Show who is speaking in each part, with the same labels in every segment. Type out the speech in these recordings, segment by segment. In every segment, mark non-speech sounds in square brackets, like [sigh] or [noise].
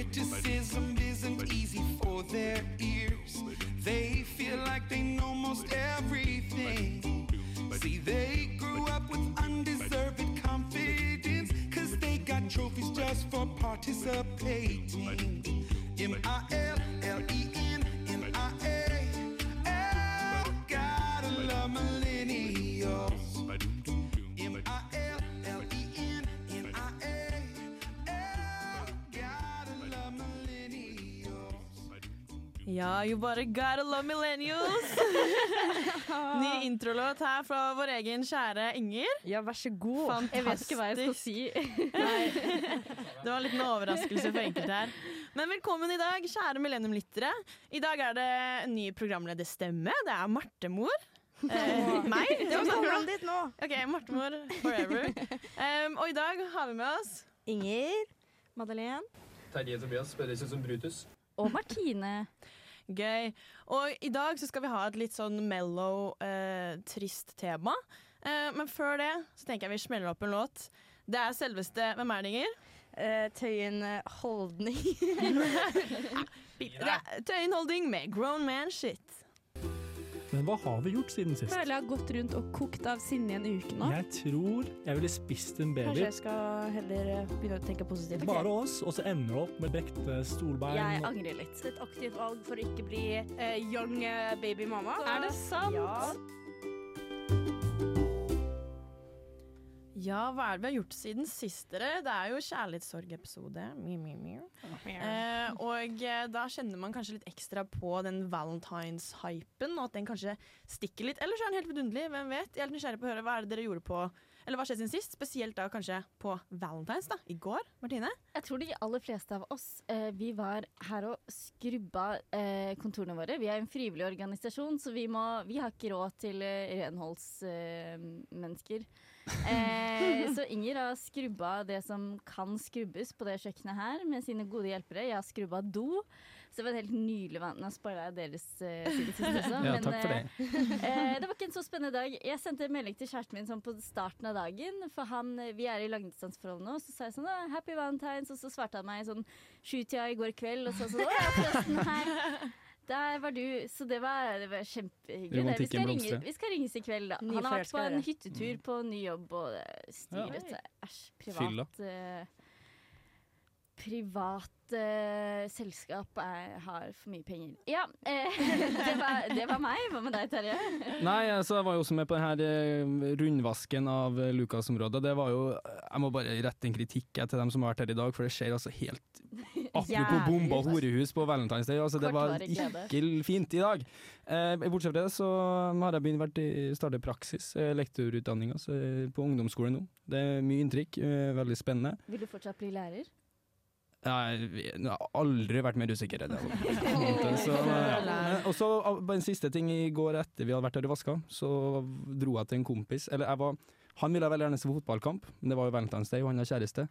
Speaker 1: Criticism isn't easy for their ears. They feel like they know most everything. See, they grew up with undeserved confidence. Cause they got trophies just for participating. M I L L E N
Speaker 2: Ja, you bare gotta love millennials. [laughs] Ny introlåt her fra vår egen kjære Inger.
Speaker 3: Ja, vær så god. Jeg vet ikke hva jeg skal si.
Speaker 2: Det var en liten overraskelse for enkelte her. Men velkommen i dag, kjære millenniumlyttere. I dag er det en ny programlederstemme. Det er Martemor. Eh, meg. Det var sånn.
Speaker 3: ditt nå.
Speaker 2: Ok, Martemor forever. Um, og i dag har vi med oss
Speaker 3: Inger. Madeleine.
Speaker 4: Terje Tobias bedre ikke som Brutus.
Speaker 3: Og Martine.
Speaker 2: Gøy. Og i dag så skal vi ha et litt sånn mellow, eh, trist tema. Eh, men før det så tenker jeg vi smeller opp en låt. Det er selveste Hvem er det, Inger?
Speaker 3: Tøyen eh, Holdning. [laughs] [laughs]
Speaker 2: Det er Tøyen Holdning med Grown Man Shit.
Speaker 5: Men hva har vi gjort siden sist?
Speaker 6: føler jeg har gått rundt og kokt av sinne i en uke nå.
Speaker 5: Jeg tror jeg ville spist en baby.
Speaker 3: Kanskje jeg skal heller eh, begynne å tenke positivt.
Speaker 5: Bare oss, og så ender det opp med brekte stolbein.
Speaker 6: Jeg angrer litt. Et aktivt valg for å ikke bli eh, young eh, baby mamma.
Speaker 2: Er det sant?
Speaker 3: Ja.
Speaker 2: Ja, hva er det vi har gjort siden sist, dere? Det er jo kjærlighetssorgepisode. Eh, og eh, da kjenner man kanskje litt ekstra på den valentines-hypen, og at den kanskje stikker litt. Eller så er den helt vidunderlig, hvem vet? Jeg er litt nysgjerrig på å høre hva er det dere gjorde på Eller hva skjedde siden sist? Spesielt da kanskje på valentines, da. I går. Martine?
Speaker 6: Jeg tror de aller fleste av oss eh, vi var her og skrubba eh, kontorene våre. Vi er en frivillig organisasjon, så vi, må, vi har ikke råd til eh, renholdsmennesker. Eh, så Inger har skrubba det som kan skrubbes på det kjøkkenet her med sine gode hjelpere. Jeg har skrubba do. Så det var helt nylig vann. Nå spoila jeg deres uh, også.
Speaker 5: Ja, takk for
Speaker 6: det. [laughs] eh, det var ikke en så spennende dag. Jeg sendte en melding til kjæresten min sånn på starten av dagen. For han, vi er i langdistanseforhold nå. Så sa jeg sånn «Å, 'Happy Valentines', og så svarte han meg sånn sjutida i går kveld. Og så sånn 'Å ja, forresten, hei'. Der var du. Så det var, det var kjempehyggelig. det. Vi skal, ringe, vi skal ringes i kveld, da. Han har vært på en hyttetur på ny jobb og styret
Speaker 5: Ja.
Speaker 6: Æsj, privat eh, Privat uh, selskap er, har for mye penger. Ja, eh, [laughs] det, var, det var meg. Hva med deg, Terje?
Speaker 4: Nei, altså, jeg var jo også med på denne eh, rundvasken av eh, Lukas-området. Det var jo Jeg må bare rette en kritikk til dem som har vært her i dag, for det skjer altså helt Apropos
Speaker 3: bombe
Speaker 4: bomba horehus på Valentine's Day, altså det var ikke fint i dag. Eh, bortsett fra det så har jeg begynt vært i startet praksis, eh, lektorutdanninga eh, på ungdomsskolen nå. Det er mye inntrykk, eh, veldig spennende.
Speaker 6: Vil du fortsatt bli lærer?
Speaker 4: Jeg, har aldri vært mer usikker enn det. [laughs] Og så ah, bare en siste ting. I går etter vi hadde vært her og vaska, så dro jeg til en kompis. Eller jeg var Han ville veldig gjerne se fotballkamp, men det var jo Valentine's Day, og han har kjæreste.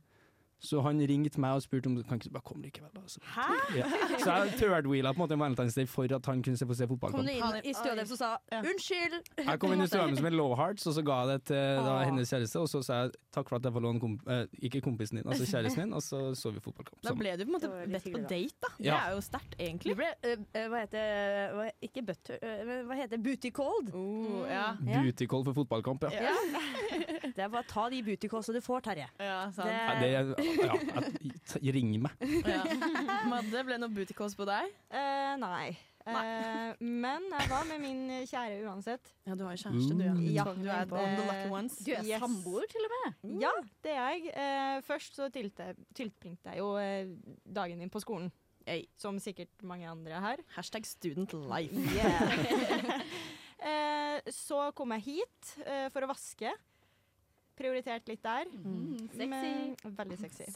Speaker 4: Så han ringte meg og spurte om kan ikke du bare komme likevel. da? Så,
Speaker 2: Hæ?
Speaker 4: ja. så jeg thirdwheela på en måte Valentine's Day for at han kunne se på se
Speaker 3: Kom du inn i deres og sa
Speaker 2: Ja.
Speaker 3: 'unnskyld'?
Speaker 4: Jeg kom inn i stua med som en low hearts, og så ga jeg det til da, hennes kjæreste. Og så sa jeg takk for at jeg får låne komp eh, ikke kompisen din, altså kjæresten din, og så så vi fotballkamp.
Speaker 2: Da ble du på en måte bedt på
Speaker 3: date, da.
Speaker 2: da. Det er jo sterkt,
Speaker 3: Du
Speaker 2: egentlig.
Speaker 3: ble eh, eh, Hva heter hva, Ikke butter, Uh, hva heter booty cold?
Speaker 2: Oh, ja.
Speaker 3: Ja.
Speaker 4: Booty cold for fotballkamp, ja.
Speaker 3: Ja. [laughs] Det er bare ta de booty coldsa du får, Terje.
Speaker 2: ja, sant.
Speaker 3: Det-
Speaker 4: det, ja, jeg- ring meg.
Speaker 2: Ja. [laughs] Madde, ble det noe booty calls på deg?
Speaker 7: Uh, nei. Eh, men jeg var med min kjære uansett.
Speaker 2: Ja, du har jo kjæreste, du. Ja.
Speaker 7: Ja.
Speaker 2: Du er ones.
Speaker 6: Du er
Speaker 7: Yes.
Speaker 6: samboer, til og med.
Speaker 7: Ja, det er jeg. Eh, først så tilbringte jeg jo eh, dagen min på skolen.
Speaker 2: Hey.
Speaker 7: Som sikkert mange andre her.
Speaker 2: Hashtag student life.
Speaker 7: Yeah. [laughs] eh, så kom jeg hit eh, for å vaske. Prioritert litt der.
Speaker 6: Mm, sexy.
Speaker 7: Men- veldig [laughs] sexy.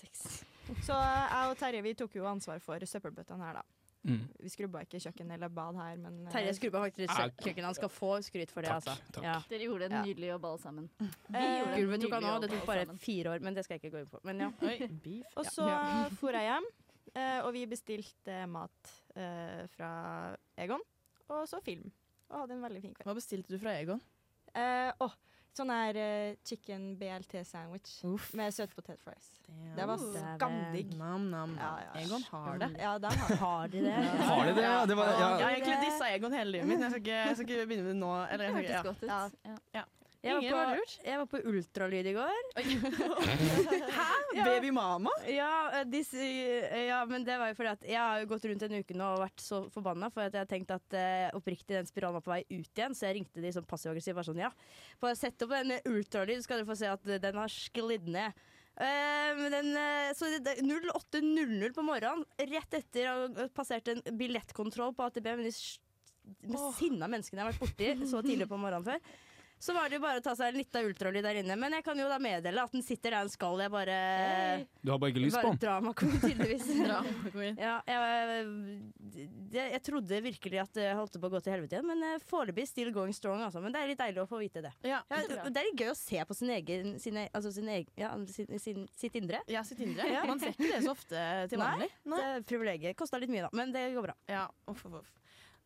Speaker 7: Så jeg og Terje vi tok jo ansvar for søppelbøttene her, da.
Speaker 4: Mm.
Speaker 7: Vi skrubba ikke kjøkken eller bad her, men eh,
Speaker 3: Terje skrubba faktisk
Speaker 4: Ja.
Speaker 3: kjøkkenet. Han skal få skryt for det,
Speaker 4: Takk,
Speaker 3: altså.
Speaker 4: takk.
Speaker 3: Ja.
Speaker 6: Dere gjorde en nydelig jobb alle sammen. [laughs]
Speaker 7: eh,
Speaker 3: Gulvet tok han òg. Det tok bare fire år, men det skal jeg ikke gå inn på. Men ja.
Speaker 2: Oi, beef.
Speaker 7: Og så [laughs] for jeg hjem, eh, og vi bestilte mat eh, fra Egon, og så film. Og hadde en veldig fin kveld.
Speaker 2: Hva bestilte du fra Egon?
Speaker 7: Eh, åh, sånn her uh, chicken BLT sandwich
Speaker 2: Uff.
Speaker 7: med søtpotet fries.
Speaker 2: Damn.
Speaker 7: Det var skamdigg.
Speaker 2: Nam, nam.
Speaker 7: Ja, ja.
Speaker 2: Egon har det.
Speaker 7: Ja, de har
Speaker 3: Har de det?
Speaker 4: Har de det? Ja, det var,
Speaker 2: Jeg har egentlig dissa Egon hele livet mitt. Jeg skal ikke, jeg skal ikke begynne med det nå. Eller, jeg skal.
Speaker 7: Ja.
Speaker 6: Ja.
Speaker 3: Jeg
Speaker 2: Ingen
Speaker 3: var, på,
Speaker 2: lurt.
Speaker 3: jeg var på ultralyd i går. [laughs]
Speaker 2: Hæ?
Speaker 3: Ja.
Speaker 2: Baby mama?
Speaker 3: Ja, eh, eh, ja, men det var jo fordi at jeg har gått rundt en uke nå og vært så forbanna for at jeg har tenkt at uh, oppriktig den spiralen var på vei ut igjen, så jeg ringte de sånn passiv-aggressivt bare sånn ja. Bare sett opp en ultralyd, så skal dere få se at den har sklidd ned. Uh, den, uh, så det, det, 08.00 på morgenen, rett etter å ha passert en billettkontroll på AtB med de mest sinna menneskene jeg har vært borti så tidlig på morgenen før. Så var det jo bare å ta seg litt av ultralyd der inne. Men jeg kan jo da meddele at den sitter der den skal. Jeg bare
Speaker 4: Du har bare ikke lyst på den?
Speaker 3: drama queen, tydeligvis. [laughs]
Speaker 2: Drama.
Speaker 3: Ja, jeg, jeg, jeg trodde virkelig at det holdt på å gå til helvete igjen, men eh, foreløpig still going strong. Altså. Men det er litt deilig å få vite det.
Speaker 2: Ja,
Speaker 3: Ja,
Speaker 2: det er
Speaker 3: det er litt gøy å se på sin egen, sine, altså sin egen, ja, sin, sin, sitt indre.
Speaker 2: Ja, sitt indre. [laughs] Man ser ikke det så ofte til
Speaker 3: Nei.
Speaker 2: Nei.
Speaker 3: Det privilegiet. Kosta litt mye, da, men det går bra.
Speaker 2: Ja, uff, uff.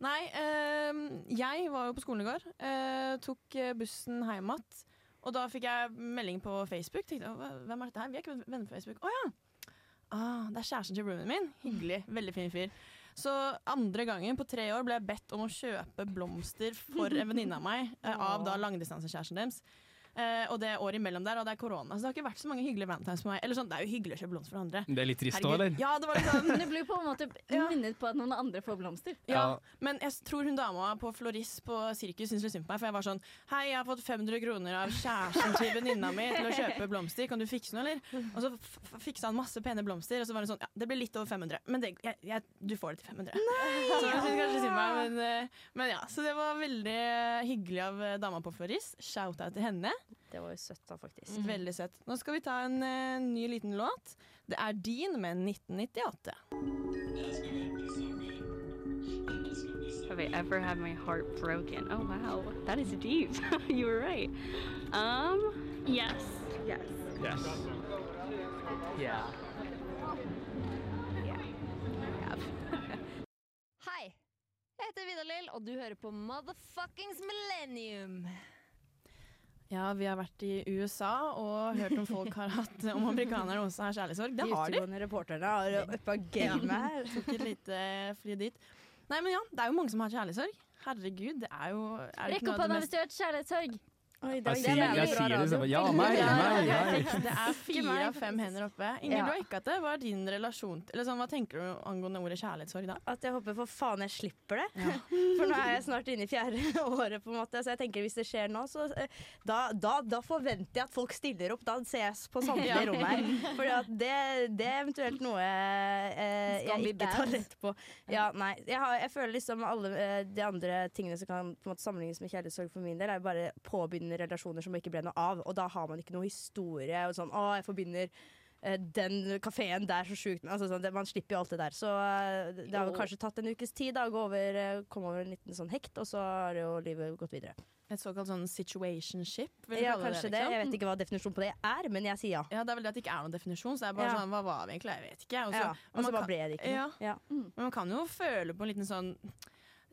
Speaker 2: Nei, ehm, jeg var jo på skolen i går. eh, tok eh, bussen hjem igjen. Og da fikk jeg melding på Facebook. Tenkte, «Hva- Hvem er dette her? Vi er ikke venner på Facebook. Å ja! Ah, det er kjæresten til roomien min. Hyggelig. Veldig fin fyr. Så andre gangen på tre år ble jeg bedt om å kjøpe blomster for en venninne av meg. eh, av da langdistansekjæresten deres. Eh, og det er året imellom der, og det er korona. Så det har ikke vært så mange hyggelige valentines for meg. Eller sånn, Det er jo hyggelig å kjøpe blomster for andre.
Speaker 4: Det er litt trist òg, eller?
Speaker 2: Ja, det var litt sånn [laughs]
Speaker 6: Men du blir på en måte minnet på at noen andre får blomster.
Speaker 2: Ja,
Speaker 4: Ja.
Speaker 2: men jeg tror hun dama på Floris på Sirkus syns litt synd på meg. For jeg var sånn Hei, jeg har fått 500 kroner av kjæresten til venninna mi til å kjøpe blomster. Kan du fikse noe, eller? Og så f- f- fiksa han masse pene blomster, og så var det sånn Ja, det blir litt over 500, men det, jeg, jeg, du får det til 500. Så hun syns kanskje synd på meg, men, eh, men ja. Så det var veldig hyggelig av eh, dama på Floris. Shout-out til henne.
Speaker 3: Det var jo søtt, da, faktisk.
Speaker 2: Veldig søtt. Nå skal vi ta en uh, ny liten låt. Det er Din med 1998.
Speaker 8: Have I ever had my heart broken? Oh wow, that is deep. [laughs] you were right. Um, yes. Yes.
Speaker 5: Yes.
Speaker 8: Yeah.
Speaker 9: Hei! [laughs] Jeg heter Vidar-Lill, og du hører på Motherfuckings Millennium.
Speaker 2: Ja, vi har vært i USA og hørt om folk har hatt Om amerikanerne også har kjærlighetssorg. Det har de.
Speaker 3: utegående reporterne har uppa gamet her. [laughs]
Speaker 2: Tok et lite fly dit. Nei, men ja, det er jo mange som har kjærlighetssorg. Herregud, det er jo er
Speaker 6: Rekk opp hånda hvis du har hatt kjærlighetssorg.
Speaker 3: Oi,
Speaker 4: Jeg sier, jeg sier det sånn, ja, meg, meg, meg.
Speaker 2: Det er fire av fem hender oppe. Inger,
Speaker 3: Ja.
Speaker 2: du har ikke hatt det. Hva er din relasjon til Eller sånn, Hva tenker du angående ordet kjærlighetssorg da?
Speaker 3: At jeg håper for faen jeg slipper det. [laughs] For nå er jeg snart inne i fjerde [laughs] året, på en måte. Så jeg tenker hvis det skjer nå, så eh, da, da, da forventer jeg at folk stiller opp. Da ser jeg på samtlige
Speaker 2: Ja.
Speaker 3: rom her. [laughs] For det, det er eventuelt noe eh, jeg ikke tar lett på. Ja, nei. Jeg, har, jeg føler liksom alle eh, de andre tingene som kan på en måte sammenlignes med kjærlighetssorg for min del, er bare påbegynnende relasjoner som ikke ble noe av. Og da har man ikke noe historie. Og sånn, å, jeg forbinder eh, den kafeen der så sjukt altså, sånn, Man slipper jo alt det der. Så eh, det har
Speaker 6: Jo.
Speaker 3: kanskje tatt en ukes tid da, å gå over, eh, komme over en liten sånn hekt, og så har jo livet gått videre.
Speaker 2: Et såkalt sånn situationship?
Speaker 3: Ja, kanskje det.
Speaker 2: liksom?
Speaker 3: Jeg vet ikke hva definisjonen på det er, men jeg sier ja.
Speaker 2: Ja, Det er vel det at det ikke er noen definisjon. Så det er bare
Speaker 3: Ja.
Speaker 2: sånn, Hva var vi egentlig? Jeg vet ikke. Og så-
Speaker 3: ja. Og så bare ble det ikke noe.
Speaker 2: Ja. Men man kan jo føle på en liten sånn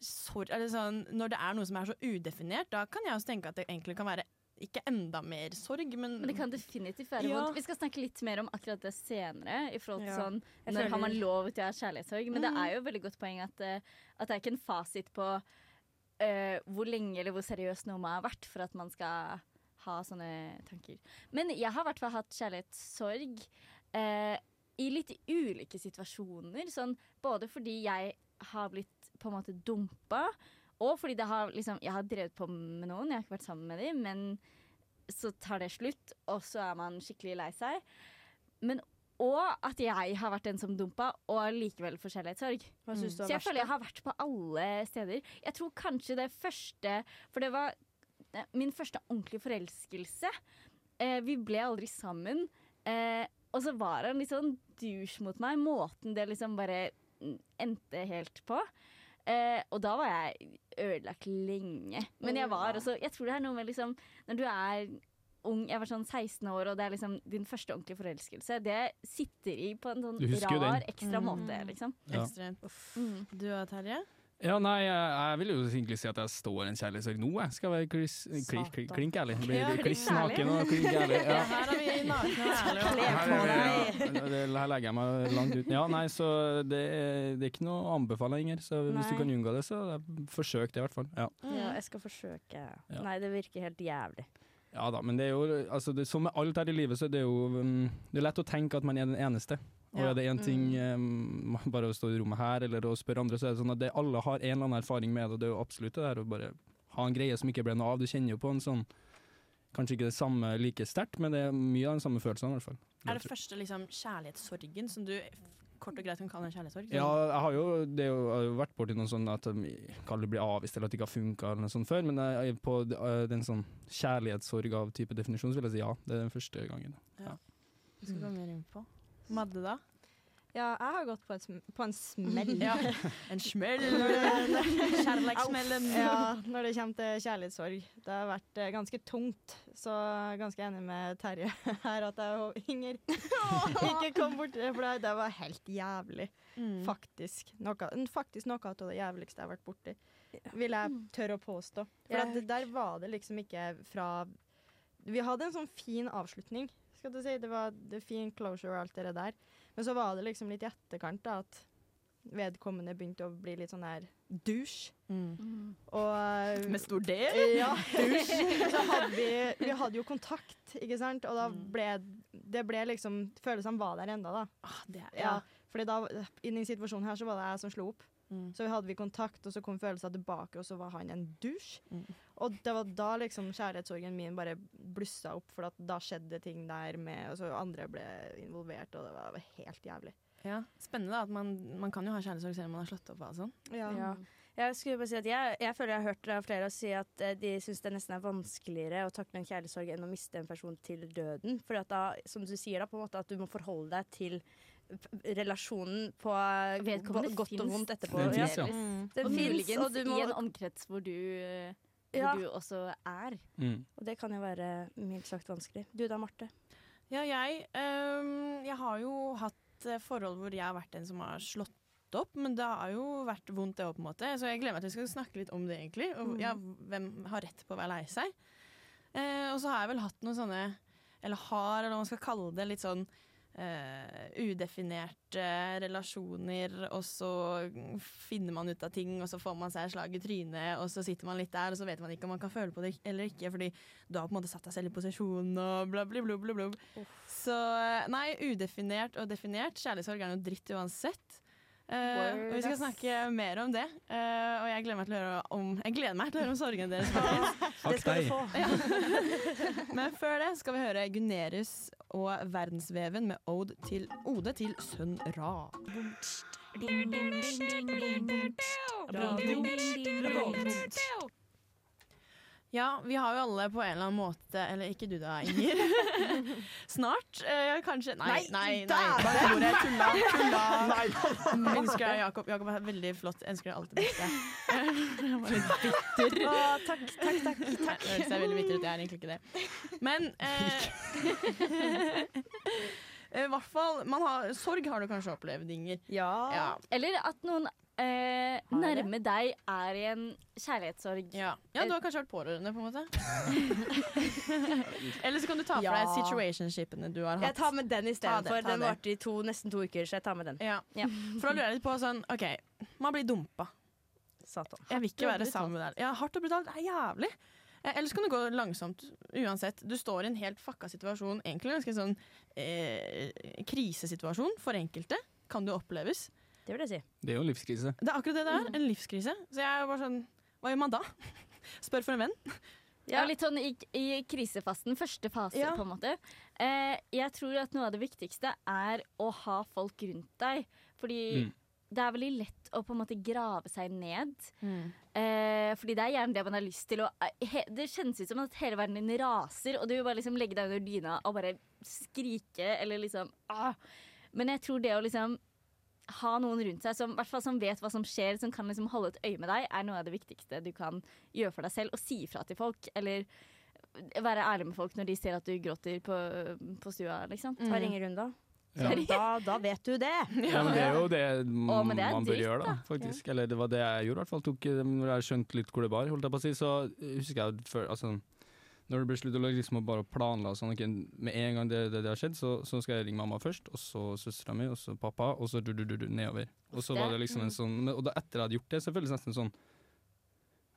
Speaker 2: sorg eller sånn, Når det er noe som er så udefinert, da kan jeg også tenke at det egentlig kan være ikke enda mer sorg, men,
Speaker 6: Men det kan definitivt være
Speaker 2: Ja.
Speaker 6: vondt. Vi skal snakke litt mer om akkurat det senere. I forhold til
Speaker 3: Ja.
Speaker 6: sånn, Når
Speaker 3: føler-
Speaker 6: har man lov til å ha kjærlighetssorg? Men det
Speaker 2: Mhm.
Speaker 6: er jo et veldig godt poeng at, eh, at det er ikke en fasit på uh, hvor lenge eller hvor seriøst noe må ha vært for at man skal ha sånne tanker. Men jeg har i hvert fall hatt kjærlighetssorg uh, i litt ulike situasjoner. Sånn, både fordi jeg har blitt på en måte dumpa, og fordi det har, liksom, jeg har drevet på med noen. Jeg har ikke vært sammen med dem, men så tar det slutt, og så er man skikkelig lei seg. Men og at jeg har vært den som dumpa, og likevel får kjærlighetssorg.
Speaker 3: Hva
Speaker 6: Så jeg føler jeg har vært på alle steder. Jeg tror kanskje det første For det var eh, min første ordentlige forelskelse. Eh, vi ble aldri sammen. Eh, og så var han litt sånn douche mot meg. Måten det liksom bare mm, endte helt på. Eh, og da var jeg ødelagt lenge. Men jeg var også Jeg tror det er noe med liksom Når du er ung, jeg var sånn 16 år, og det er liksom din første ordentlige forelskelse, det sitter i på en sånn rar,
Speaker 4: den.
Speaker 6: ekstra
Speaker 2: Mm.
Speaker 6: måte, liksom.
Speaker 4: Ja.
Speaker 2: ekstremt.
Speaker 6: Mm.
Speaker 2: Du og Terje?
Speaker 4: Ja, nei, jeg, jeg vil jo egentlig si at jeg står en kjærlighetssorg nå. Jeg skal være kliss, kli- kli- klink ærlig. Blir kliss naken og klink ærlig. Ja. [laughs]
Speaker 2: Her er vi nakne og ærlige.
Speaker 4: Her, er ja, her legger jeg meg langt ut. Ja, nei, så det, er- det er ikke noe å anbefale, Inger. Så hvis du kan unngå det, så forsøk det i hvert fall. Ja.
Speaker 3: Ja, jeg skal forsøke.
Speaker 4: Ja.
Speaker 3: Nei, det virker helt jævlig.
Speaker 4: Ja da, men det er jo altså det, Som med alt her i livet, så det er jo um, Det er lett å tenke at man er den eneste. Og
Speaker 2: Ja.
Speaker 4: er det én ting um, Bare å stå i rommet her eller å spørre andre, så er det sånn at det, alle har en eller annen erfaring med det. Og det er jo absolutt det der å bare ha en greie som ikke ble noe av. Du kjenner jo på en sånn Kanskje ikke det samme like sterkt, men det er mye av den samme følelsen i hvert fall.
Speaker 2: Er det første liksom kjærlighetssorgen som du kort og greit kan kalle en kjærlighetssorg?
Speaker 4: Ja, jeg har jo, det jo, jeg har jo vært borti noe sånn at um, Kall det blir avvist eller at det ikke har funka eller noe sånt før, men jeg, på uh, den sånn kjærlighetssorg av type definisjon, så vil jeg si ja. Det er den første gangen.
Speaker 2: Du skal gå mer inn på. Madde, da?
Speaker 7: Ja, jeg har gått på en, sm på en smell. [laughs]
Speaker 2: Ja, [laughs] en smell. [laughs]
Speaker 7: Kjærlighetssmellen. Ja, når det kommer til kjærlighetssorg. Det har vært eh, ganske tungt. Så jeg er ganske enig med Terje her at jeg og Inger ikke kom bort for det- det var helt jævlig.
Speaker 2: Mm.
Speaker 7: Faktisk. Noe, faktisk noe av det jævligste jeg har vært borti. Vil jeg tørre å påstå. For at der var det liksom ikke fra Vi hadde en sånn fin avslutning, skal du si. Det var det fin closure og alt det der. Men så var det liksom litt i etterkant da, at vedkommende begynte å bli litt sånn her dusj.
Speaker 2: Mm.
Speaker 7: Og [laughs]
Speaker 2: Med stor D?
Speaker 7: Ja. Så hadde vi, vi hadde jo kontakt, ikke sant? Og da ble det ble liksom Følelsene var der enda, da.
Speaker 2: Ah, det ja.
Speaker 7: Ja, fordi da, I den situasjonen her så var det jeg som slo opp.
Speaker 2: Mm.
Speaker 7: Så hadde vi kontakt, og så kom følelsene tilbake, og så var han en dusj.
Speaker 2: Mm.
Speaker 7: Og det var da liksom kjærlighetssorgen min bare blussa opp, for at da skjedde ting der med Og så andre ble involvert, og det var helt jævlig.
Speaker 2: Ja. Spennende da, at man, man kan jo ha kjærlighetssorg selv om man har slått opp. og sånn.
Speaker 3: Ja. Jeg skulle bare si at jeg, jeg føler jeg har hørt av flere si at eh, de syns det nesten er vanskeligere å takle en kjærlighetssorg enn å miste en person til døden. For at da, som du sier, da, på en måte at du må forholde deg til relasjonen på eh,
Speaker 6: Vedkommende
Speaker 3: godt og vondt etterpå.
Speaker 4: Den
Speaker 3: Ja.
Speaker 4: finnes, ja.
Speaker 2: Mm.
Speaker 3: Den finnes, og du må
Speaker 6: i en omkrets hvor du,
Speaker 3: Ja.
Speaker 6: hvor du også er.
Speaker 4: Mm.
Speaker 3: Og det kan jo være mildt sagt vanskelig. Du da, Marte?
Speaker 2: Ja, jeg, um, jeg har jo hatt eh, forhold hvor jeg har vært den som har slått opp, men det har jo vært vondt det òg, på en måte. Så jeg gleder meg til vi skal snakke litt om det, egentlig. Og
Speaker 3: Mm.
Speaker 2: ja, hvem har rett på å være lei seg. Uh, og så har jeg vel hatt noen sånne, eller har, eller hva man skal kalle det, litt sånn eh, udefinerte relasjoner, og så finner man ut av ting, og så får man seg slag i trynet, og så sitter man litt der, og så vet man ikke om man kan føle på det eller ikke, fordi du har på en måte satt deg selv i posisjon, og bla, bla, bla, bla, bla. Så nei, udefinert og definert. Kjærlighetssorg er noe dritt uansett.
Speaker 3: Uh,
Speaker 2: og vi skal snakke mer om det. Uh, og jeg gleder meg til å høre om Jeg gleder meg til å høre om sorgen deres. Det
Speaker 4: skal du
Speaker 2: Ja. [laughs] Men før det skal vi høre Gunerius og Verdensveven med Ode til, Ode til Sønn Ra. Ja, vi har jo alle på en eller annen måte Eller ikke du da, Inger. [laughs] Snart, eh, kanskje Nei, nei, nei.
Speaker 7: nei.
Speaker 2: Bare bordet. Tulla. tulla. [laughs] Ønsker deg Jakob. Jakob er veldig flott. Ønsker deg alt det beste. [laughs] Jeg var litt bitter.
Speaker 7: Å, takk, takk, takk.
Speaker 2: Nei, Det høres veldig bitter ut. Jeg er egentlig ikke det. Men eh, I hvert fall man har, Sorg har du kanskje opplevd, Inger.
Speaker 7: Ja.
Speaker 2: Ja.
Speaker 6: Eller at noen eh, nærme deg er i en kjærlighetssorg.
Speaker 2: Ja. ja, du har kanskje vært pårørende, på en måte? [laughs] Eller så kan du ta for deg situationshipene du har hatt.
Speaker 3: Jeg tar med den istedenfor. Den varte i to, nesten to uker, så jeg tar med den.
Speaker 2: Ja.
Speaker 3: Ja.
Speaker 2: For da lurer jeg litt på sånn OK, man blir dumpa.
Speaker 3: Satan.
Speaker 2: Jeg vil ikke være sammen med deg. Ja, hardt og brutalt. Det er jævlig. Eh, Eller så kan det gå langsomt. Uansett. Du står i en helt fucka situasjon. Egentlig en ganske sånn eh, krisesituasjon for enkelte. Kan det oppleves.
Speaker 3: Det vil jeg si.
Speaker 4: Det er jo en livskrise.
Speaker 2: Det er akkurat det det er. En livskrise. Så jeg er bare sånn Hva gjør man da? [laughs] Spør for en venn.
Speaker 6: Ja, litt sånn i, i krisefasen, første fase,
Speaker 7: Ja.
Speaker 6: på en måte. Eh, jeg tror at noe av det viktigste er å ha folk rundt deg. Fordi
Speaker 4: Mm.
Speaker 6: det er veldig lett å på en måte grave seg ned. Eh, fordi det er gjerne det man har lyst til. Og, eh, he, det kjennes ut som at hele verden din raser, og du vil bare liksom legge deg under dyna og bare skrike eller liksom ah. Men jeg tror det å liksom ha noen rundt seg som, fall som vet hva som skjer, som kan liksom holde et øye med deg, er noe av det viktigste du kan gjøre for deg selv. Og si ifra til folk, eller være ærlig med folk når de ser at du gråter på, på stua, liksom.
Speaker 3: ringer ingen runde.
Speaker 4: Ja.
Speaker 3: Da, da vet du det. [laughs]
Speaker 4: Ja, men det er jo det
Speaker 6: men det er
Speaker 4: man bør
Speaker 6: dyrt,
Speaker 4: gjøre, da, faktisk. Ja. Eller det var det jeg gjorde, i hvert fall. Tok, eh, når jeg skjønte litt hvor det bar, holdt jeg på å si, så husker jeg før altså, Når det ble slutt liksom å bare planla sånn, okay, med en gang det, det, det har skjedd, så, så skal jeg ringe mamma først, og så søstera mi, og så pappa, og så du, du, du, nedover. Og så var det liksom en sånn Og da etter jeg hadde gjort det, så føles det nesten sånn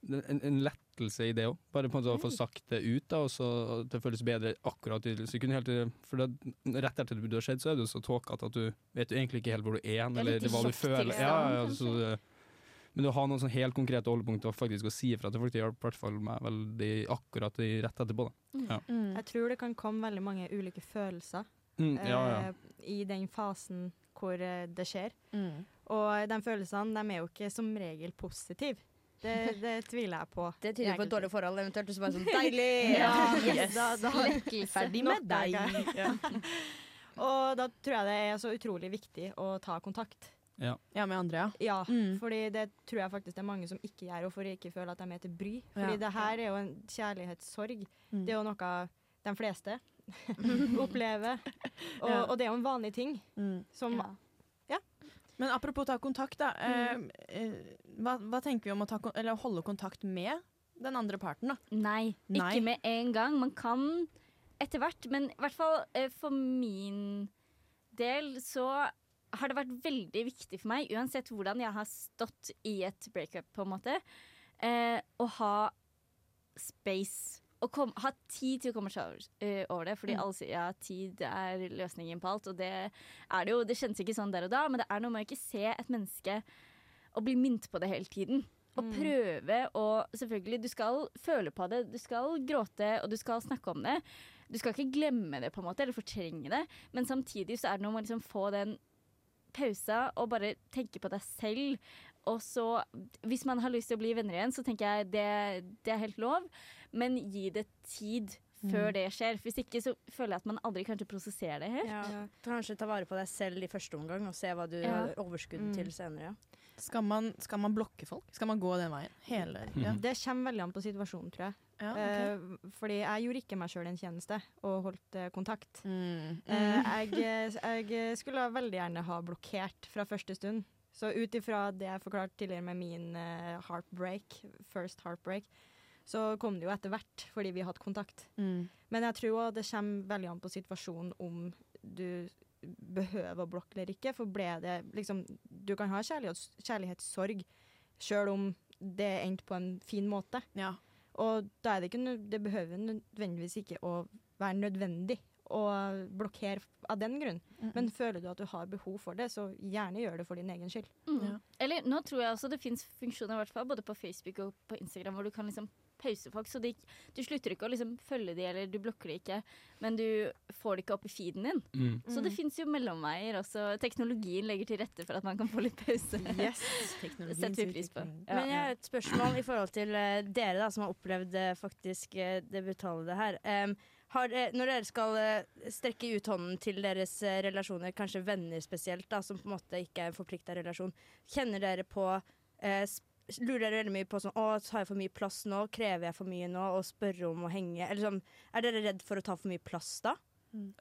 Speaker 4: en, en lettelse i det òg. Bare på en måte å få sagt det ut, da, og så at det føles bedre akkurat i sekundet. Helt for det, rett etter det har skjedd, så er du så tåkete at du vet jo egentlig ikke helt hvor du er, eller hva du føler. Ja, ja, så, men å ha noen sånn helt konkrete holdepunkter og faktisk å si ifra til folk, det hjalp i hvert fall meg veldig akkurat i rett etterpå. Da. Ja.
Speaker 2: Mm.
Speaker 7: Jeg tror det kan komme veldig mange ulike følelser
Speaker 4: Mm, ja, ja.
Speaker 7: eh, i den fasen hvor eh, det skjer.
Speaker 2: Mm.
Speaker 7: Og de følelsene de er jo ikke som regel positive. Det, det [laughs] tviler jeg på.
Speaker 3: Det tyder på et dårlig forhold, eventuelt. Og så bare sånn [laughs] deilig!
Speaker 7: Ja, [laughs]
Speaker 3: yes.
Speaker 7: da, da,
Speaker 2: Ferdig med deg.
Speaker 7: Og da tror jeg det er så utrolig viktig å ta kontakt.
Speaker 2: Ja, med andre, ja.
Speaker 7: Ja,
Speaker 2: Mm.
Speaker 7: fordi det tror jeg faktisk det er mange som ikke gjør, og for ikke føle at de er til bry. Fordi
Speaker 2: Ja.
Speaker 7: det her er jo en kjærlighetssorg.
Speaker 2: Mm.
Speaker 7: Det er jo noe de fleste [laughs] opplever. Og,
Speaker 2: Ja.
Speaker 7: og det er jo en vanlig ting
Speaker 2: Mm.
Speaker 7: som
Speaker 2: Men apropos ta kontakt, da. Eh, eh, hva, hva tenker vi om å ta, eller holde kontakt med den andre parten, da?
Speaker 6: Nei,
Speaker 2: Nei.
Speaker 6: ikke med en gang. Man kan etter hvert, men i hvert fall eh, for min del så har det vært veldig viktig for meg, uansett hvordan jeg har stått i et breakup, på en måte, eh, å ha space. Å kom, ha tid til å komme seg over, uh, over det. Fordi
Speaker 2: Mm.
Speaker 6: alle sier ja, tid er løsningen på alt, og det er det jo. Det kjennes ikke sånn der og da, men det er noe med å ikke se et menneske og bli minnet på det hele tiden. Og
Speaker 7: Mm.
Speaker 6: prøve å Selvfølgelig, du skal føle på det, du skal gråte, og du skal snakke om det. Du skal ikke glemme det, på en måte, eller fortrenge det, men samtidig så er det noe med å liksom få den pausa og bare tenke på deg selv. Og så, hvis man har lyst til å bli venner igjen, så tenker jeg det, det er helt lov, men gi det tid før
Speaker 3: Mm.
Speaker 6: det skjer. Hvis ikke så føler jeg at man aldri kanskje prosesserer det helt.
Speaker 3: Ja. Kanskje ta vare på deg selv i første omgang, og se hva du
Speaker 6: Ja.
Speaker 3: har overskudd
Speaker 7: Mm.
Speaker 3: til senere.
Speaker 2: Skal man, skal man blokke folk? Skal man gå den veien? Hele ja.
Speaker 7: Det kommer veldig an på situasjonen, tror jeg.
Speaker 2: Ja, okay.
Speaker 7: Eh, fordi jeg gjorde ikke meg sjøl en tjeneste og holdt eh, kontakt.
Speaker 2: Mm.
Speaker 7: Eh, jeg, jeg skulle veldig gjerne ha blokkert fra første stund. Så ut ifra det jeg forklarte tidligere med min heartbreak, first heartbreak, så kom det jo etter hvert fordi vi hadde kontakt.
Speaker 2: Mm.
Speaker 7: Men jeg tror òg det kommer veldig an på situasjonen om du behøver å blokke eller ikke. For ble det liksom Du kan ha kjærlighetssorg sjøl om det endte på en fin måte.
Speaker 2: Ja.
Speaker 7: Og da er det ikke Det behøver nødvendigvis ikke å være nødvendig å blokkere av den grunn.
Speaker 2: Mm.
Speaker 7: Men føler du at du har behov for det, så gjerne gjør det for din egen skyld.
Speaker 6: Mm.
Speaker 2: Ja.
Speaker 6: Eller nå tror jeg også det fins funksjoner, i hvert fall, både på Facebook og på Instagram, hvor du kan liksom pause folk. Så de, du slutter ikke å liksom følge de, eller du blokker de ikke, men du får det ikke opp i feeden din.
Speaker 4: Mm.
Speaker 6: Så det fins jo mellomveier også. Teknologien legger til rette for at man kan få litt pause.
Speaker 7: Yes. [laughs]
Speaker 6: Det setter vi pris på. Ja.
Speaker 3: Men jeg har et spørsmål i forhold til eh, dere da, som har opplevd eh, faktisk uh, det brutale det her. Um, har, eh, når dere skal eh, strekke ut hånden til deres eh, relasjoner, kanskje venner spesielt, da, som på en måte ikke er en forplikta relasjon, kjenner dere på eh, Lurer jeg veldig mye på sånn Å, tar jeg for mye plass nå? Krever jeg for mye nå? Og spørre om å henge? Eller sånn, er dere redd for å ta for mye plass da?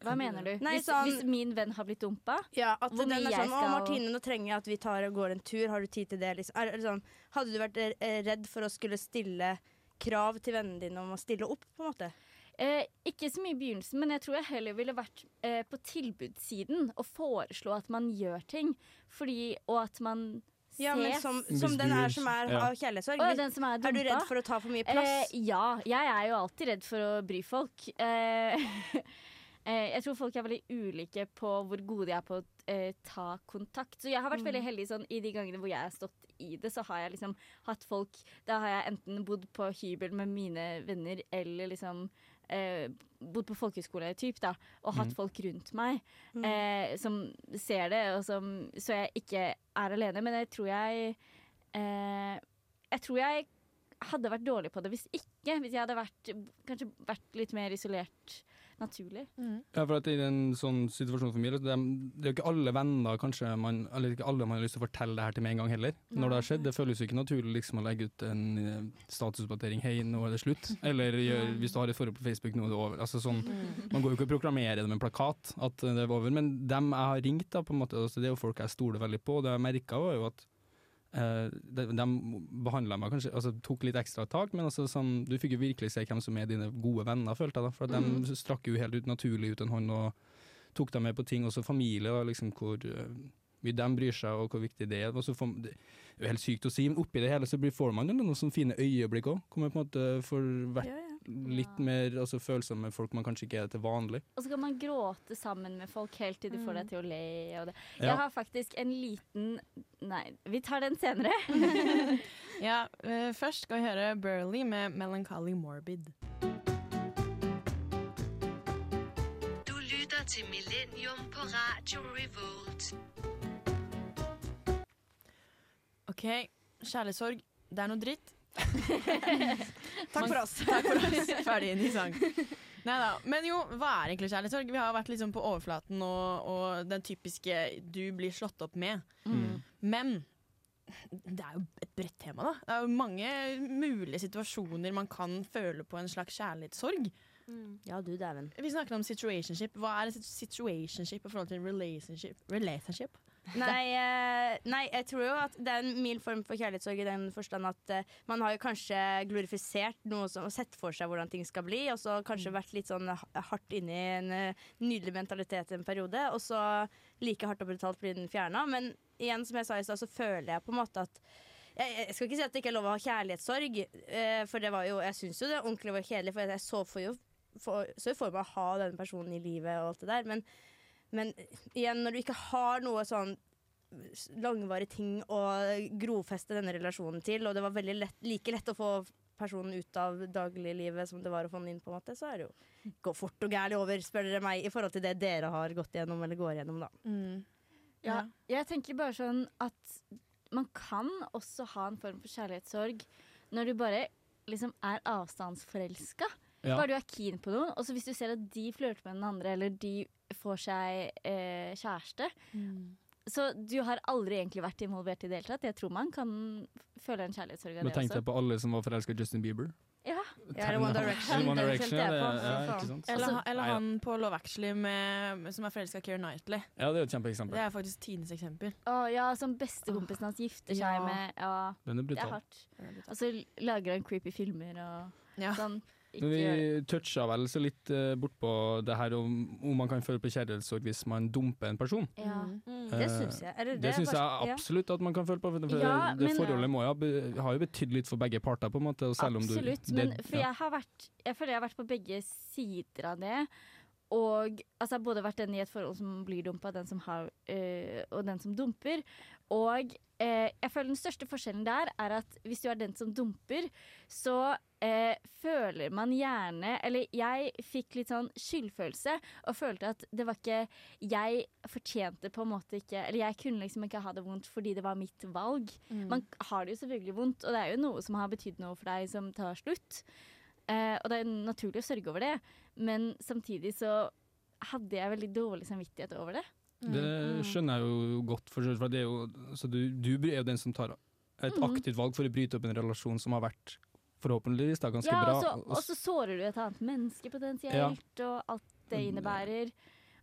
Speaker 6: Hva mener du?
Speaker 3: Nei,
Speaker 6: hvis,
Speaker 3: sånn-
Speaker 6: hvis min venn har blitt dumpa?
Speaker 3: Ja, at
Speaker 6: Hvor
Speaker 3: den er sånn, å Martine, nå trenger jeg at vi tar og går en tur, har du tid til det? Liksom. Er, er sånn, hadde du vært eh, redd for å skulle stille krav til vennene dine om å stille opp, på en måte?
Speaker 6: Eh, ikke så mye i begynnelsen, men jeg tror jeg heller ville vært eh, på tilbudssiden og foreslå at man gjør ting. Fordi, og at man.
Speaker 3: Ja, men som, som den er som er
Speaker 4: ja.
Speaker 3: av kjærlighetssorg.
Speaker 6: Å, den som er
Speaker 3: er du redd for å ta for mye plass?
Speaker 6: Eh, ja, jeg er jo alltid redd for å bry folk. Eh, [laughs] eh, jeg tror folk er veldig ulike på hvor gode de er på å eh, ta kontakt. Så jeg har vært veldig
Speaker 3: Mm.
Speaker 6: heldig sånn i de gangene hvor jeg har stått i det, så har jeg liksom hatt folk Da har jeg enten bodd på hybel med mine venner eller liksom eh, bodd på folkehøyskole typ, da, og hatt
Speaker 4: mm.
Speaker 6: folk rundt meg
Speaker 3: Mm.
Speaker 6: eh, som ser det, og som, så jeg ikke er alene. Men jeg tror jeg eh, Jeg tror jeg hadde vært dårlig på det hvis ikke ikke. Hvis jeg hadde vært, kanskje vært litt mer isolert naturlig.
Speaker 4: Ja, for at I en sånn situasjon for meg, det er det er jo ikke alle venner kanskje man, eller ikke alle man har lyst til å fortelle det her til med en gang heller. Når det har skjedd. Det føles jo ikke naturlig liksom å legge ut en eh, statusoppdatering 'hei, nå er det slutt'. [laughs] Eller gjør, hvis du har et forhold på Facebook, nå er det over. Altså sånn, man går jo ikke og proklamerer det med en plakat at det er over. Men dem jeg har ringt, da, på en måte, altså, det er jo folk jeg stoler veldig på. og Det jeg merka var jo at eh, de, de behandla meg kanskje altså, Tok litt ekstra tak, men altså, sånn, du fikk jo virkelig se hvem som er dine gode venner, følte jeg. da For
Speaker 2: Mm.
Speaker 4: de strakk jo helt ut naturlig ut en hånd og tok dem med på ting, også familie, da, liksom, hvor eh, mye de bryr seg og hvor viktig det er. Får, det er jo helt sykt å si, men oppi det hele så blir, får man jo noen sånne fine øyeblikk òg. Kommer på en måte for vært litt mer altså, følsomme folk man kanskje ikke er til vanlig.
Speaker 6: Og så kan man gråte sammen med folk helt til de får deg til å le. Og det.
Speaker 4: Ja.
Speaker 6: Jeg har faktisk en liten Nei, vi tar den senere. [laughs]
Speaker 2: Ja, eh, først skal vi høre Burley med 'Melancholy Morbid'.
Speaker 10: Du lytter til Millennium på Radio Revolt.
Speaker 2: OK, kjærlighetssorg, det er noe dritt. [laughs]
Speaker 7: Takk for oss.
Speaker 2: Takk for oss. [laughs] Ferdig inn i sang. Neida. Men jo, hva er egentlig kjærlighetssorg? Vi har vært liksom på overflaten og, og den typiske 'du blir slått opp med'.
Speaker 6: Mm.
Speaker 2: Men det er jo et bredt tema, da. Det er jo mange mulige situasjoner man kan føle på en slags kjærlighetssorg.
Speaker 3: Ja, du dæven.
Speaker 2: Vi snakker om situationship. Hva er situationship i forhold til relationship? relationship? [laughs]
Speaker 3: Nei, eh, nei, jeg tror jo at det er en mild form for kjærlighetssorg i den forstand at eh, man har jo kanskje glorifisert noe som, og sett for seg hvordan ting skal bli, og så kanskje vært litt sånn ha- hardt inne i en eh, nydelig mentalitet en periode, og så like hardt og brutalt blir den fjerna. Men igjen, som jeg sa i stad, så føler jeg på en måte at jeg, jeg skal ikke si at det ikke er lov å ha kjærlighetssorg, eh, for det var jo Jeg syns jo det ordentlig var kjedelig, for jeg så for jo for, så for meg å ha denne personen i livet og alt det der, men men igjen, når du ikke har noe sånn langvarig ting å grovfeste denne relasjonen til, og det var veldig lett, like lett å få personen ut av dagliglivet som det var å få den inn, på en måte, så er det jo gå fort og gærlig over, spør dere meg, i forhold til det dere har gått gjennom eller går gjennom, da.
Speaker 6: Ja, jeg tenker bare sånn at man kan også ha en form for kjærlighetssorg når du bare liksom er avstandsforelska.
Speaker 4: Ja.
Speaker 6: Bare du er keen på noen, og så hvis du ser at de flørter med den andre, eller de får seg eh, kjæreste Så du har aldri egentlig vært involvert i det hele tatt. Jeg tror man kan føle en kjærlighetssorg av det
Speaker 4: tenkte
Speaker 6: Tenk
Speaker 4: deg på alle som var forelska i Justin Bieber.
Speaker 6: Ja.
Speaker 3: Ja, eller One Direction.
Speaker 4: One Direction, det- ja, ikke sant?
Speaker 2: Eller,
Speaker 4: Altså,
Speaker 2: eller han på Love Actually med, som er forelska i Keira Knightley.
Speaker 4: Ja, det er et kjempeeksempel.
Speaker 2: Det er faktisk tidenes eksempel.
Speaker 6: Å, ja, som bestekompisen hans gifter seg
Speaker 2: Ja.
Speaker 6: med. Ja,
Speaker 4: Den er
Speaker 6: det er
Speaker 4: brutal.
Speaker 6: hardt. Og så lager han creepy filmer og
Speaker 2: Ja.
Speaker 6: sånn.
Speaker 4: Men
Speaker 6: Ikke
Speaker 4: vi toucha vel så litt uh, bortpå det her om, om man kan føle på kjærlighetssorg hvis man dumper en person.
Speaker 6: Ja.
Speaker 3: Det
Speaker 4: Eh,
Speaker 3: syns jeg. Eller
Speaker 4: Det,
Speaker 3: det er
Speaker 4: syns jeg absolutt at man kan føle på. For det,
Speaker 6: Ja,
Speaker 4: det
Speaker 6: men-
Speaker 4: forholdet må jo ha, be, har jo betydd litt for begge parter, på en måte. Og selv om du,
Speaker 6: Absolutt.
Speaker 4: det,
Speaker 6: Men for jeg har vært Jeg føler jeg har vært på begge sider av det. Og altså, både vært den i et forhold som blir dumpa, den som har, øh, og den som dumper. Og øh, jeg føler den største forskjellen der er at hvis du er den som dumper, så øh, føler man gjerne Eller jeg fikk litt sånn skyldfølelse og følte at det var ikke Jeg fortjente på en måte ikke Eller jeg kunne liksom ikke ha det vondt fordi det var mitt valg. Man har det jo selvfølgelig vondt, og det er jo noe som har betydd noe for deg som tar slutt. Eh, og det er naturlig å sørge over det, men samtidig så hadde jeg veldig dårlig samvittighet over det.
Speaker 4: Det skjønner jeg jo godt, for, for det er jo, så du, du er jo den som tar et
Speaker 6: Mhm.
Speaker 4: aktivt valg for å bryte opp en relasjon som har vært forhåpentligvis da, ganske
Speaker 6: Ja,
Speaker 4: bra.
Speaker 6: og så,
Speaker 4: og
Speaker 6: så sårer du et annet menneske potensielt, og alt det
Speaker 4: Mm.
Speaker 6: innebærer.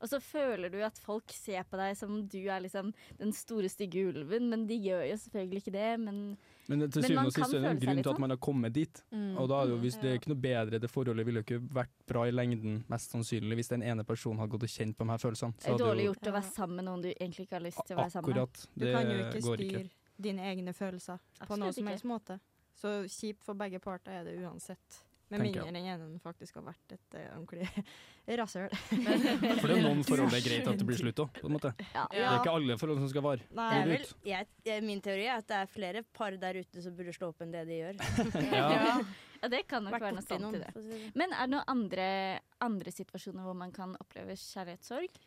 Speaker 6: Og så føler du at folk ser på deg som du er liksom den store, stygge ulven, men de gjør jo selvfølgelig ikke det. Men,
Speaker 4: Men til syvende og sist er det en grunn til at
Speaker 6: sånn.
Speaker 4: man har kommet dit.
Speaker 2: Mm.
Speaker 4: Og da er det jo, hvis det er ikke noe bedre, det forholdet ville jo ikke vært bra i lengden, mest sannsynlig, hvis den ene personen hadde gått og kjent på de her følelsene.
Speaker 6: det er dårlig gjort å være sammen med noen du egentlig ikke har lyst til å være sammen med.
Speaker 4: Akkurat. Det går ikke.
Speaker 7: Du kan jo ikke styre dine egne følelser på noen som helst måte. Så kjipt for begge parter er det uansett. Med mindre den ene faktisk har vært et eh, ordentlig [laughs] rasshøl.
Speaker 4: For det er noen [laughs] forhold det er greit at det blir slutt òg, på en måte.
Speaker 6: Ja.
Speaker 4: Det er ikke alle forhold som skal vare.
Speaker 7: Nei,
Speaker 3: vel, jeg, jeg, min teori er at det er flere par der ute som burde slå opp enn det de gjør. [laughs]
Speaker 4: Ja.
Speaker 6: Ja, det kan nok
Speaker 3: Vært
Speaker 6: være noe sant i det. Men er det noen andre, andre situasjoner hvor man kan oppleve kjærlighetssorg?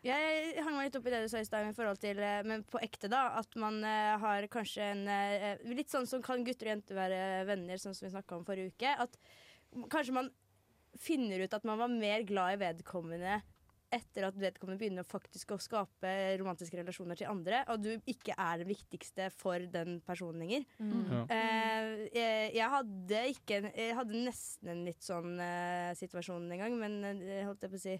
Speaker 3: Jeg hang meg litt opp i det du sa i stad, i forhold til eh, Men på ekte, da. At man uh, har kanskje en uh, Litt sånn som kan gutter og jenter være venner, sånn som vi snakka om forrige uke. At kanskje man finner ut at man var mer glad i vedkommende etter at vedkommende begynner faktisk å skape romantiske relasjoner til andre, og du ikke er den viktigste for den personen lenger.
Speaker 2: Mm.
Speaker 4: Ja.
Speaker 3: Uh, jeg, jeg hadde ikke en- Jeg hadde nesten en litt sånn uh, situasjon en gang, men uh, holdt jeg på å si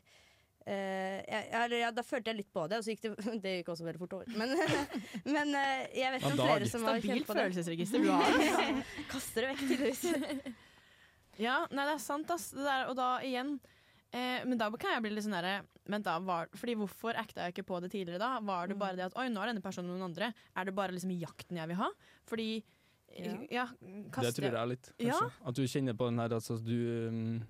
Speaker 3: eh, jeg, jeg, ja, Da følte jeg litt på det, og så gikk det [laughs] Det gikk også veldig fort over. Men, [laughs] men uh, jeg vet
Speaker 4: ikke
Speaker 3: om flere som har kjent på det.
Speaker 2: følelsesregister du har. [laughs]
Speaker 3: Kaster det vekk, tydeligvis.
Speaker 2: Ja, nei, det er sant, ass. Det der, og da igjen eh, Men da kan jeg bli litt sånn derre Men da var Fordi hvorfor acta jeg ikke på det tidligere da? Var det bare det at Oi, nå er denne personen noen andre. Er det bare liksom jakten jeg vil ha? Fordi ja. Ja,
Speaker 4: Det tror jeg litt, kanskje.
Speaker 2: Ja.
Speaker 4: At du kjenner på den her altså, du, um,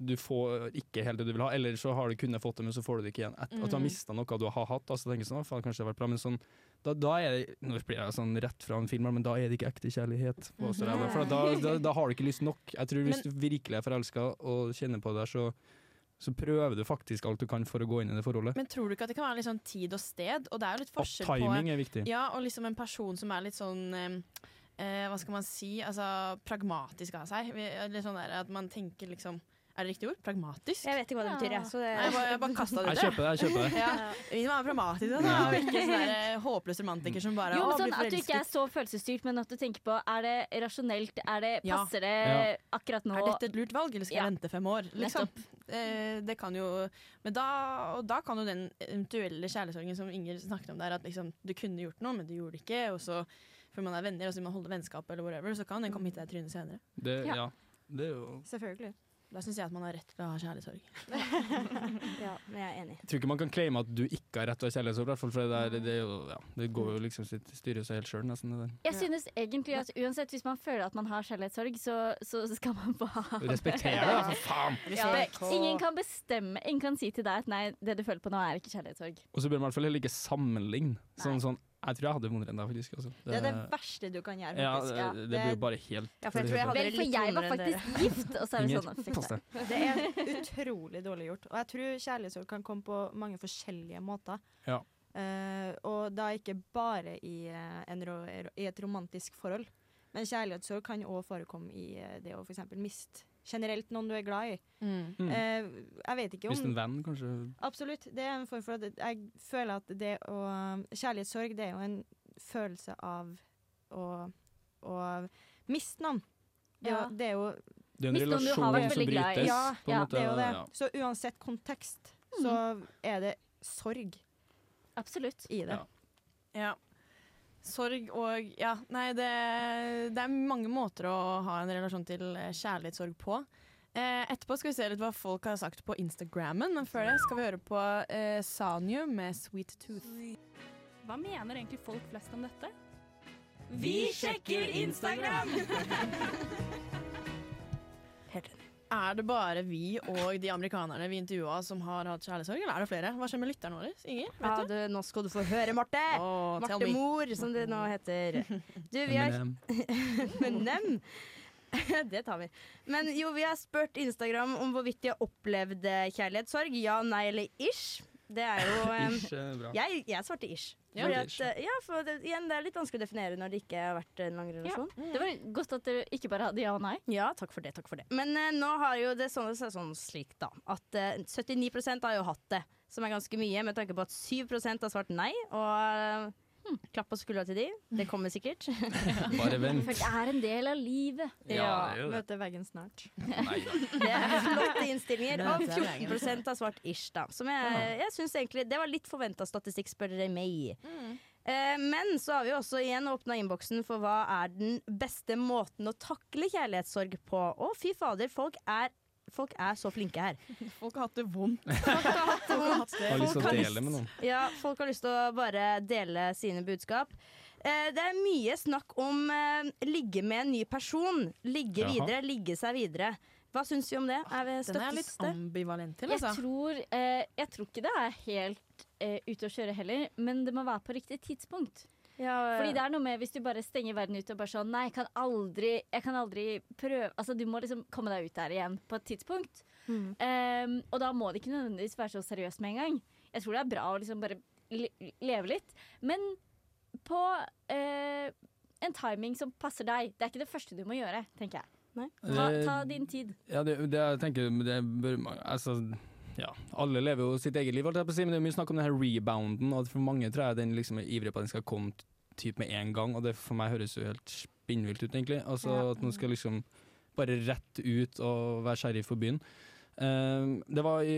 Speaker 4: du får ikke helt det du vil ha, eller så har du kunnet fått det, men så får du det ikke igjen. Et, At du har
Speaker 2: Mm.
Speaker 4: mista noe du har hatt. Altså, tenker sånn, «Å, faen, kanskje det har vært bra, men sånn, da, da er det Nå blir jeg sånn rett fra en film, men da er det ikke ekte kjærlighet. For da, da, da har du ikke lyst nok. Jeg tror Hvis du virkelig er forelska og kjenner på det, så, så prøver du faktisk alt du kan for å gå inn i det forholdet.
Speaker 2: Men tror du ikke at det kan være litt sånn tid og sted? Og det er jo litt
Speaker 4: Og
Speaker 2: forskjell på
Speaker 4: timing er viktig.
Speaker 2: Ja, og liksom en person som er litt sånn eh, Hva skal man si? Altså pragmatisk av seg. Litt sånn der at man tenker liksom Er det riktig ord? Pragmatisk?
Speaker 3: Jeg vet ikke hva det betyr, jeg. Så det
Speaker 2: Nei, jeg bare, jeg bare kasta det
Speaker 4: Jeg
Speaker 2: ut.
Speaker 4: kjøper det. jeg kjøper det [laughs]
Speaker 2: Ja. Vi må være pragmatiske, da, og ikke sånn eh, håpløs romantiker som bare
Speaker 6: Jo,
Speaker 2: å,
Speaker 6: men
Speaker 2: blir
Speaker 6: sånn At du ikke er så følelsesstyrt, men at du tenker på er det rasjonelt, er det, passer det
Speaker 4: Ja.
Speaker 6: akkurat nå?
Speaker 2: Er dette et lurt valg, eller skal
Speaker 6: Ja.
Speaker 2: jeg vente fem år? Liksom. Eh, det kan jo Men da, og da kan jo den eventuelle kjærlighetssorgen som Inger snakket om der, at liksom, du kunne gjort noe, men du gjorde det ikke, og så for man er venner og så vil man holde vennskap, eller whatever, så kan den komme hit deg i trynet senere.
Speaker 4: Det,
Speaker 6: Ja.
Speaker 4: ja. det er jo
Speaker 7: Selvfølgelig.
Speaker 2: Da syns jeg at man har rett til å ha kjærlighetssorg. [laughs]
Speaker 3: Ja, men jeg er enig.
Speaker 4: Jeg tror ikke man kan claime at du ikke har rett til å ha kjærlighetssorg, hvert fall, for det, er, det, er jo, ja, det går jo liksom sitt styrer seg helt sjøl, nesten. Det
Speaker 6: Jeg synes egentlig at uansett hvis man føler at man har kjærlighetssorg, så, så skal man få ha [laughs]
Speaker 4: det. Respekter det, for faen!
Speaker 6: Ja, ingen kan bestemme Ingen kan si til deg at nei, det du føler på nå er ikke kjærlighetssorg.
Speaker 4: Og så bør man i hvert fall heller ikke sammenligne. Sånn, sånn, jeg tror jeg hadde vondere enn deg, faktisk. Altså.
Speaker 7: Det er det verste du kan gjøre, faktisk. Ja,
Speaker 4: det blir jo bare helt
Speaker 3: Ja, for jeg tror jeg hadde
Speaker 6: Vel,
Speaker 3: det
Speaker 6: for
Speaker 3: litt
Speaker 6: jeg var
Speaker 3: vondere enn dere.
Speaker 6: faktisk gift, og så er det sånn
Speaker 4: pass deg.
Speaker 7: Det er utrolig dårlig gjort. Og jeg tror kjærlighetssorg kan komme på mange forskjellige måter.
Speaker 4: Ja.
Speaker 7: Uh, og da ikke bare i, eh, en ro i et romantisk forhold. Men kjærlighetssorg kan òg forekomme i eh, det å f.eks. miste generelt noen du er glad i.
Speaker 2: Mm.
Speaker 4: Mm.
Speaker 7: Eh, jeg vet ikke
Speaker 4: Hvis en venn, kanskje
Speaker 7: Absolutt. Det er en form for at jeg føler at det å Kjærlighetssorg, det er jo en følelse av å, å miste noen. Det,
Speaker 6: Ja.
Speaker 7: det er jo
Speaker 4: Det er en relasjon som
Speaker 6: veldig glad i.
Speaker 4: brytes.
Speaker 7: Ja,
Speaker 4: på en
Speaker 6: ja,
Speaker 4: måte,
Speaker 7: Det er jo det.
Speaker 4: ja.
Speaker 7: Så uansett kontekst, så er det sorg
Speaker 6: Absolutt.
Speaker 7: i det.
Speaker 4: Ja.
Speaker 2: Sorg og Ja, nei, det, det er mange måter å ha en relasjon til eh, kjærlighetssorg på. Eh, etterpå skal vi se litt hva folk har sagt på Instagrammen, men før det skal vi høre på eh, Sanyu med 'Sweet Tooth'.
Speaker 11: Hva mener egentlig folk flest om dette?
Speaker 2: Vi sjekker Instagram! [laughs] Er det bare vi og de amerikanerne vi intervjua som har hatt kjærlighetssorg, eller er det flere? Hva skjer med lytterne våre? Inger,
Speaker 3: Ja,
Speaker 2: vet du?
Speaker 3: du, nå skal du få høre, Marte!
Speaker 2: Oh,
Speaker 3: Marte. Mor, som det nå heter. Du, vi har
Speaker 4: Eminem. [laughs]
Speaker 3: Eminem. [laughs] det tar vi. Men jo, vi har spurt Instagram om hvorvidt de har opplevd eh, kjærlighetssorg. Ja, nei eller ish. Det er jo [laughs] um,
Speaker 4: Ish er bra.
Speaker 3: jeg, jeg svarte ish.
Speaker 2: Ja,
Speaker 3: Fordi at, eh, ja, for det, igjen, det er litt vanskelig å definere når det ikke har vært en lang relasjon.
Speaker 6: Det var godt at dere ikke bare hadde ja og nei.
Speaker 3: Ja, takk for det. takk for det Men uh, nå har jo det sånn, så sånn slik, da. At uh, 79 har jo hatt det, som er ganske mye, med tanke på at 7 har svart nei. Og eh, hm, klapp på skuldra til de. Det kommer sikkert. [laughs]
Speaker 4: Bare vent.
Speaker 6: For det er en del av livet.
Speaker 4: Ja, det er det.
Speaker 7: Møte veggen snart. [laughs]
Speaker 4: Nei.
Speaker 3: Det er flotte innstillinger. Og
Speaker 2: Det er
Speaker 3: 14 har svart ish, da. Som jeg, jeg synes egentlig Det var litt forventa statistikk, spør dere meg. Eh, men så har vi også igjen åpna innboksen for hva er den beste måten å takle kjærlighetssorg på. Å, fy fader, folk er, folk er så flinke her. [laughs]
Speaker 2: Folk har hatt det vondt. [laughs]
Speaker 3: Folk har hatt det vondt.
Speaker 4: Har lyst til å dele med noen.
Speaker 3: Ja, folk har lyst til å bare dele sine budskap. Eh, det er mye snakk om eh, ligge med en ny person. Ligge
Speaker 4: Jaha.
Speaker 3: videre, ligge seg videre. Hva syns vi om det? Er vi
Speaker 2: Den er jeg litt ambivalent til,
Speaker 6: Jeg
Speaker 2: altså.
Speaker 6: tror, eh, jeg tror ikke det er helt ute å kjøre heller, men det må være på riktig tidspunkt.
Speaker 3: Ja,
Speaker 6: Fordi det er noe med Hvis du bare stenger verden ute og bare sånn Nei, jeg kan aldri, jeg kan aldri prøve Altså, du må liksom komme deg ut der igjen på et tidspunkt.
Speaker 3: Mm.
Speaker 6: Um, og da må det ikke nødvendigvis være så seriøst med en gang. Jeg tror det er bra å liksom bare leve litt. Men på uh, en timing som passer deg. Det er ikke det første du må gjøre, tenker jeg. Ta, ta din tid.
Speaker 4: Ja, det, det jeg tenker det bør Altså, ja. Alle lever jo sitt eget liv, men det er mye snakk om den her rebounden, og for mange tror jeg den liksom er ivrig på at den skal komme typ med en gang, og det for meg høres jo helt spinnvilt ut, egentlig. Altså
Speaker 12: Ja.
Speaker 4: at man skal liksom bare rett ut og være sheriff for byen. Uh, det var i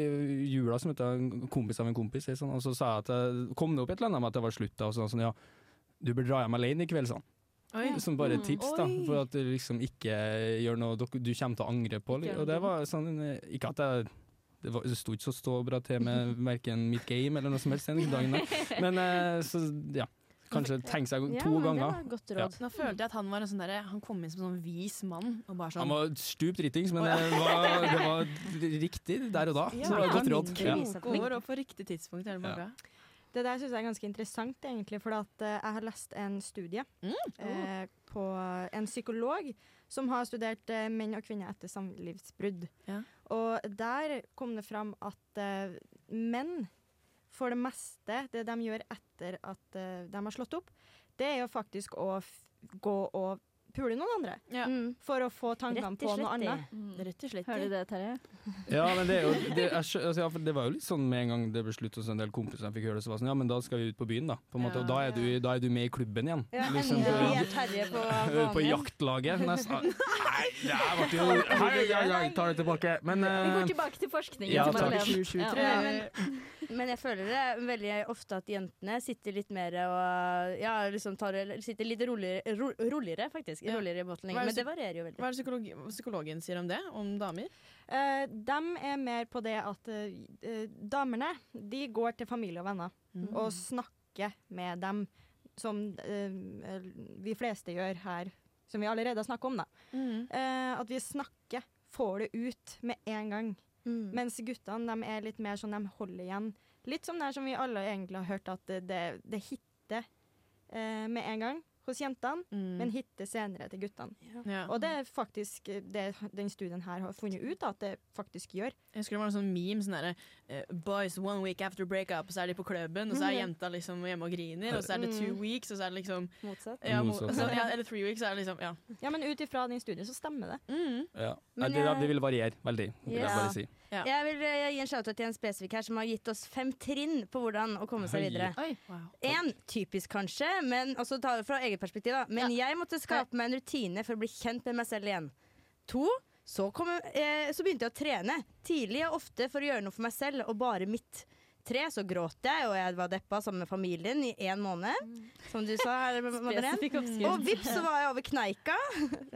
Speaker 4: jula som møtte en kompis av en kompis, sånn, og så sa jeg at jeg kom det opp et eller annet med at det var slutt, da, og sånn, sånn ja, du bør dra hjem alene i kveld, sånn.
Speaker 2: Oi.
Speaker 4: Som bare
Speaker 2: Mm.
Speaker 4: tips, da,
Speaker 2: Oi.
Speaker 4: for at du liksom ikke gjør noe du kommer til å angre på. Og det var sånn Ikke at jeg det, var, det sto ikke så stå bra til med [laughs] verken mitt game eller noe som helst den dagen, der. men eh, så ja. Kanskje tenke seg to ganger. Ja.
Speaker 2: Nå følte jeg at han var en sånn der, Han kom inn som en sånn vis mann og bare sånn
Speaker 4: Han var stup dritings, men det var, det var riktig der og da.
Speaker 2: Ja,
Speaker 4: så det var godt råd. Ja.
Speaker 2: visdomsord og på riktig tidspunkt hele bra.
Speaker 7: Det der syns jeg er ganske interessant, egentlig, for at, eh, jeg har lest en studie eh, på en psykolog som har studert eh, menn og kvinner etter samlivsbrudd. Og der kom det fram at eh, menn, for det meste, det de gjør etter at eh, de har slått opp, det er jo faktisk å gå og pule noen andre. For å få tankene på noe annet.
Speaker 6: Mm.
Speaker 2: Rett og slett.
Speaker 6: Hører du det, Terje?
Speaker 4: Ja, men det, er jo, det, er, altså, ja, det var jo litt sånn med en gang det ble slutt hos en del kompiser jeg fikk høre det, så var det sånn, ja, men da skal vi ut på byen, da. På en måte, og da er, du, da er du med i klubben igjen.
Speaker 3: Ja,
Speaker 4: Liksom,
Speaker 3: ja.
Speaker 4: på-
Speaker 3: er Terje på [laughs]
Speaker 4: på jaktlaget. Nesten. [laughs] Nei, det ble jo Hei, jeg, jeg tar det tilbake. Men
Speaker 6: Vi
Speaker 4: eh,
Speaker 6: går tilbake til forskningen.
Speaker 4: ja, takk.
Speaker 6: Madeleine.
Speaker 3: Ja, men, men jeg føler det veldig ofte at jentene sitter litt mer og ja, liksom tar, sitter litt roligere, ro, roligere faktisk.
Speaker 2: Ja.
Speaker 3: Roligere i båten lenger. Men
Speaker 2: det
Speaker 3: varierer jo veldig.
Speaker 2: Hva er det psykologi psykologen sier om det? Om damer?
Speaker 7: Uh, de er mer på det at eh, damene de går til familie og venner
Speaker 2: Mm.
Speaker 7: og snakker med dem, som eh, vi fleste gjør her, som vi allerede har snakket om. da.
Speaker 2: Mm.
Speaker 7: Eh, at vi snakker, får det ut med en gang.
Speaker 3: Mm.
Speaker 7: Mens guttene de er litt mer sånn de holder igjen. Litt som det er som vi alle egentlig har hørt, at det, det, det hitter eh, med en gang hos jentene, men hitter senere til guttene.
Speaker 2: Ja.
Speaker 7: Og det er faktisk det den studien her har funnet ut, at det faktisk gjør.
Speaker 2: Jeg husker det var en sånn meme sånn derre Boys one week after breakup, og så er de på klubben, og så er
Speaker 7: Mhm.
Speaker 2: jenta liksom hjemme og griner, og så er det two
Speaker 7: Mm.
Speaker 2: weeks, og så er det liksom
Speaker 3: Motsatt.
Speaker 2: Ja, mo
Speaker 4: Motsatt.
Speaker 2: så, ja, eller three weeks, så er det liksom Ja.
Speaker 7: Ja, men ut ifra din studie så stemmer det.
Speaker 4: ja.
Speaker 3: Men
Speaker 4: det,
Speaker 3: jeg-
Speaker 4: det vil variere veldig, vil jeg
Speaker 3: Ja.
Speaker 4: bare si.
Speaker 3: Jeg vil eh, gi en shout-out til en spesifikk her som har gitt oss fem trinn på hvordan å komme seg
Speaker 4: Oi.
Speaker 3: videre.
Speaker 2: Oi.
Speaker 3: En, typisk kanskje, men også ta det fra eget perspektiv. Da. Men jeg måtte skape meg en rutine for å bli kjent med meg selv igjen. To, så, kom, eh, så begynte jeg å trene. Tidlig og ofte for å gjøre noe for meg selv og bare mitt. Tre, så gråt jeg, og jeg var deppa sammen med familien i én måned. Som du sa [laughs] her. Og vips, så var jeg over kneika.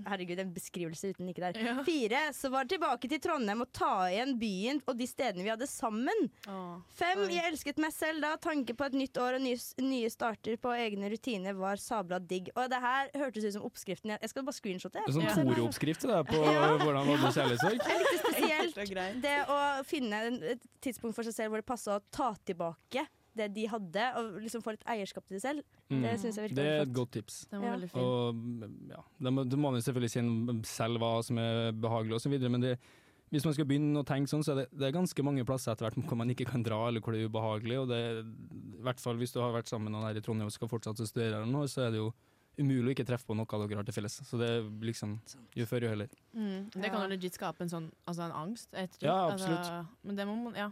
Speaker 3: Herregud, en beskrivelse uten ikke der.
Speaker 2: Ja.
Speaker 3: Fire, så var jeg tilbake til Trondheim og ta igjen byen og de stedene vi hadde sammen. Fem,
Speaker 2: Oi.
Speaker 3: jeg elsket meg selv da. Tanke på et nytt år og nye, nye starter på egne rutiner var sabla digg. Og det her hørtes ut som oppskriften. Jeg jeg skal bare screenshotte.
Speaker 4: Sånn Tore-oppskrift det på [laughs]
Speaker 3: Ja.
Speaker 4: hvordan hadde kjærlighetssorg. [laughs]
Speaker 3: Det er litt spesielt det å finne et tidspunkt for seg selv hvor det passer å ta tilbake det de hadde, og liksom få litt eierskap til det selv.
Speaker 4: Mm.
Speaker 3: Det syns jeg virker
Speaker 4: Det er et godt tips.
Speaker 2: Den var
Speaker 3: Ja.
Speaker 2: veldig fin.
Speaker 4: Og mm, ja, da må, da må man selvfølgelig si selv hva som er behagelig og så videre, men det, hvis man skal begynne å tenke sånn, så er det, det er ganske mange plasser etter hvert hvor man ikke kan dra, eller hvor det er ubehagelig, og det, i hvert fall hvis du har vært sammen med noen her i Trondheim og skal fortsette å studere eller noe, så er det jo umulig å ikke treffe på noe dere har til felles. Så det er liksom, jo før jo heller.
Speaker 2: Mm. Det kan jo legit skape en sånn altså en angst. et.
Speaker 4: Ja, absolutt.
Speaker 2: Altså, men det må man Ja.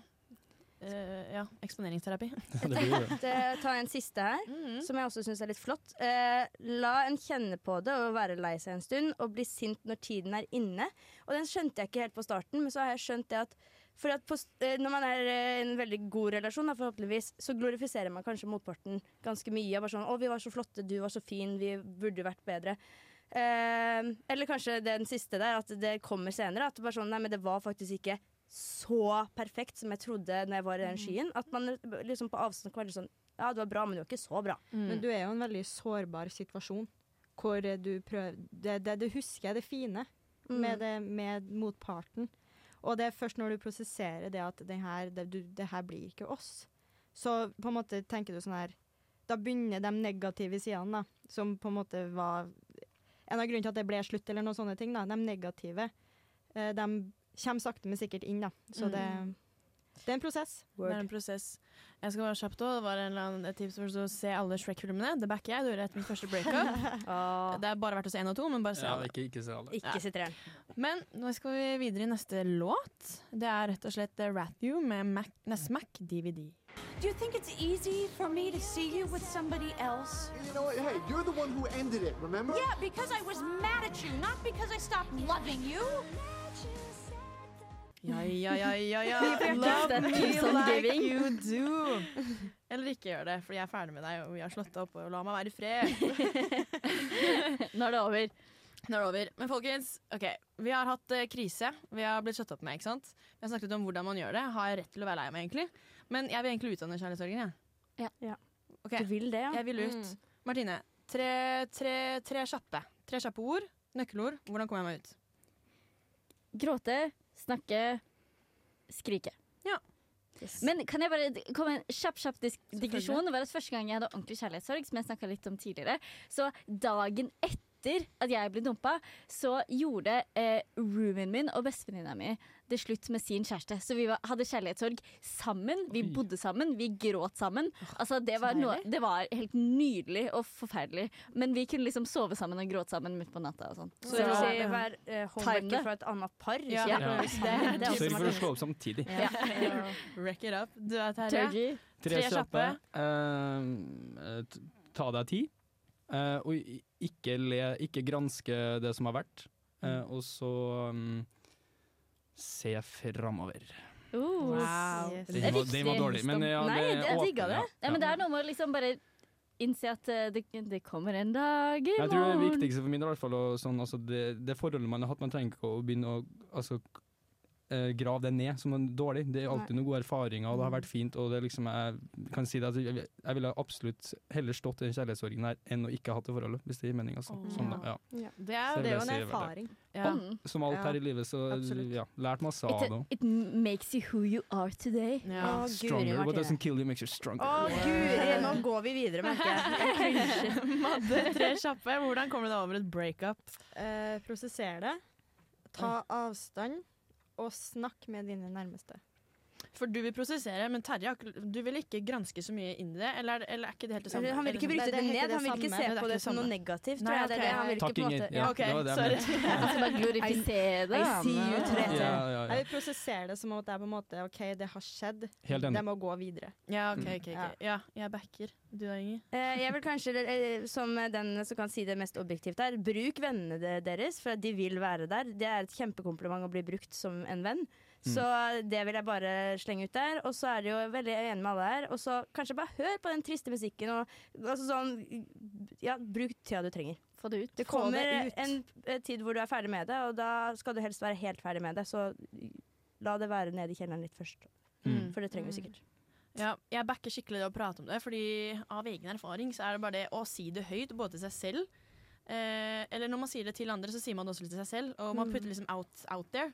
Speaker 2: Eh, ja. Eksponeringsterapi. [laughs]
Speaker 3: Jeg tar en siste her, som jeg også syns er litt flott. Uh, la en kjenne på det og være lei seg en stund, og bli sint når tiden er inne. Og den skjønte jeg ikke helt på starten, men så har jeg skjønt det at for at på, eh, Når man er i en veldig god relasjon, da, forhåpentligvis, så glorifiserer man kanskje motparten ganske mye. Bare sånn 'Å, vi var så flotte, du var så fin, vi burde vært bedre'. Eh, eller kanskje den siste der, at det kommer senere. At bare sånn, nei, men det var faktisk ikke så perfekt som jeg trodde når jeg var i den skyen. At man liksom på avstand kan være sånn Ja, det var bra, men det var ikke så bra.
Speaker 7: Men du er jo i en veldig sårbar situasjon. Hvor du prøver Det, det det husker, jeg det fine
Speaker 3: Mm.
Speaker 7: med, det, med motparten. Og det er først når du prosesserer det at det her, det, du, det her blir ikke oss, så på en måte tenker du sånn her Da begynner de negative sidene, da, som på en måte var En av grunnene til at det ble slutt, eller noen sånne ting, da, de negative, eh, de kommer sakte, men sikkert inn, da. Så det
Speaker 2: Mm.
Speaker 7: Det er en prosess.
Speaker 2: Det er en prosess. Jeg skal være kjapt også. Det var en eller annen, et tips for å se alle Shrek-filmene. Det backer jeg. Det gjorde jeg etter mitt første breakup. [laughs] det er bare verdt å se én og to, men bare se
Speaker 4: Ja,
Speaker 2: alle.
Speaker 4: ikke, ikke se alle.
Speaker 3: Ikke se treeren.
Speaker 2: Men nå skal vi videre i neste låt. Det er rett og slett Rathew med Mac, nei, DVD.
Speaker 12: Do you think it's easy for me to see you with somebody else?
Speaker 13: You know what? Hey, you're the one who ended it, remember?
Speaker 12: Yeah, because I was mad at you, not because I stopped loving you.
Speaker 2: Ja, ja, ja, ja, ja. Love me like you do. Eller ikke gjør det, fordi jeg er ferdig med deg, og vi har slått opp, og la meg være i fred. [laughs]
Speaker 6: Nå er det over.
Speaker 2: Nå er det over. Men folkens, ok, vi har hatt uh, krise. Vi har blitt slått opp med, ikke sant? Vi har snakket om hvordan man gjør det. Har jeg rett til å være lei meg, egentlig? Men jeg vil egentlig utdanne kjærlighetssorgen, jeg.
Speaker 6: Ja.
Speaker 2: Ok,
Speaker 3: Du vil det, ja?
Speaker 2: Jeg vil ut.
Speaker 3: Mm.
Speaker 2: Martine, tre, tre, tre kjappe. Tre kjappe ord. Nøkkelord. Hvordan kommer jeg meg ut?
Speaker 6: Gråte, snakke, skrike.
Speaker 2: Ja.
Speaker 6: Men kan jeg bare komme en kjapp kjapp digresjon? Det var at Første gang jeg hadde ordentlig kjærlighetssorg, som jeg snakka litt om tidligere, så dagen etter at jeg ble dumpa, så gjorde eh, roomien min og bestevenninna mi det slutt med sin kjæreste. Så vi var, hadde kjærlighetssorg sammen. Vi bodde sammen, vi gråt sammen. Altså, det, var noe, det var helt nydelig og forferdelig. Men vi kunne liksom sove sammen og gråte sammen midt på natta og sånn.
Speaker 3: Så det vil si være eh,
Speaker 6: homebacker
Speaker 3: fra et annet par?
Speaker 6: Ja.
Speaker 3: ja.
Speaker 6: Ja.
Speaker 3: Det, det,
Speaker 4: Sørg for å slå opp samtidig.
Speaker 3: Ja.
Speaker 2: Wreck it up. Du er. Terje.
Speaker 4: Tre kjappe. Uh, ta deg tid. Eh, og ikke, le, ikke granske det som har vært. Eh, og så um, se framover.
Speaker 6: Uh,
Speaker 2: Wow.
Speaker 6: Det
Speaker 4: Den
Speaker 6: er
Speaker 4: var, den var dårlig, men ja,
Speaker 6: Nei,
Speaker 4: det
Speaker 6: jeg digga det.
Speaker 4: ja.
Speaker 6: Ja, men det er noe med å liksom bare innse at eh, det, det kommer en dag i
Speaker 4: Jeg tror det viktigste for min del, i hvert fall, og sånn, altså det, det forholdet man har hatt, man trenger ikke å begynne å altså, eh, grave det ned som noe dårlig. Det er alltid noen gode erfaringer, og det har vært fint. Og det liksom, jeg kan si det, at jeg, jeg ville absolutt heller stått i den kjærlighetssorgen her enn å ikke ha hatt det forholdet, hvis det gir mening. Altså. Sånn, da, ja.
Speaker 7: Ja. Det er,
Speaker 4: jo
Speaker 7: det er en erfaring.
Speaker 2: Ja.
Speaker 6: Mm.
Speaker 4: Som alt
Speaker 7: Ja,
Speaker 4: her i livet, så ja, lært masse av det.
Speaker 6: it makes you who you are today.
Speaker 2: Ja.
Speaker 3: Å,
Speaker 4: Stronger. What doesn't kill you makes you stronger.
Speaker 3: Å, guri, nå går vi videre, merker jeg. [laughs] [laughs]
Speaker 2: Madde, tre kjappe. Hvordan kommer du deg over et breakup?
Speaker 7: Eh, prosesser det. Ta avstand, og snakk med dine nærmeste.
Speaker 2: For du vil prosessere, men Terje du vil ikke granske så mye inn i det? Eller, er- eller er ikke det helt det samme?
Speaker 3: Han vil ikke bryte
Speaker 7: det
Speaker 3: det ned,
Speaker 7: det
Speaker 3: han vil ikke se på det som noe negativt.
Speaker 2: Nei,
Speaker 3: Tror jeg. Det er det. Han
Speaker 4: Takk,
Speaker 3: ingen.
Speaker 4: Inger. Ja,
Speaker 2: OK,
Speaker 4: det var det jeg
Speaker 2: sorry.
Speaker 4: mente.
Speaker 6: Han [laughs] skal bare glorifisere det.
Speaker 3: I see you. Therese.
Speaker 4: Ja, ja,
Speaker 7: Jeg vil prosessere det som at det er på en måte OK, det har skjedd.
Speaker 4: Helt enig.
Speaker 7: Det må gå videre.
Speaker 2: Ja, OK, OK.
Speaker 7: Ja.
Speaker 2: ok. Ja, jeg backer. Du da, Inger?
Speaker 3: Eh, Jeg vil kanskje, eh, som den som kan si det mest objektivt her, bruk vennene deres, for at de vil være der. Det er et kjempekompliment å bli brukt som en venn. Så det vil jeg bare slenge ut der. Og så er det jo veldig enig med alle her. Og så kanskje bare hør på den triste musikken. Og, altså sånn, ja, bruk tida du trenger.
Speaker 6: Få det ut.
Speaker 3: Det kommer
Speaker 7: det ut.
Speaker 3: en eh, tid hvor du er ferdig med det, og da skal du helst være helt ferdig med det. Så la det være nede i kjelleren litt først.
Speaker 4: Mm.
Speaker 3: For det trenger vi sikkert.
Speaker 2: Ja, jeg backer skikkelig det å prate om det, fordi av egen erfaring så er det bare det å si det høyt, både til seg selv eh, Eller når man sier det til andre, så sier man det også litt til seg selv, og man
Speaker 3: Mm.
Speaker 2: putter liksom out, out there.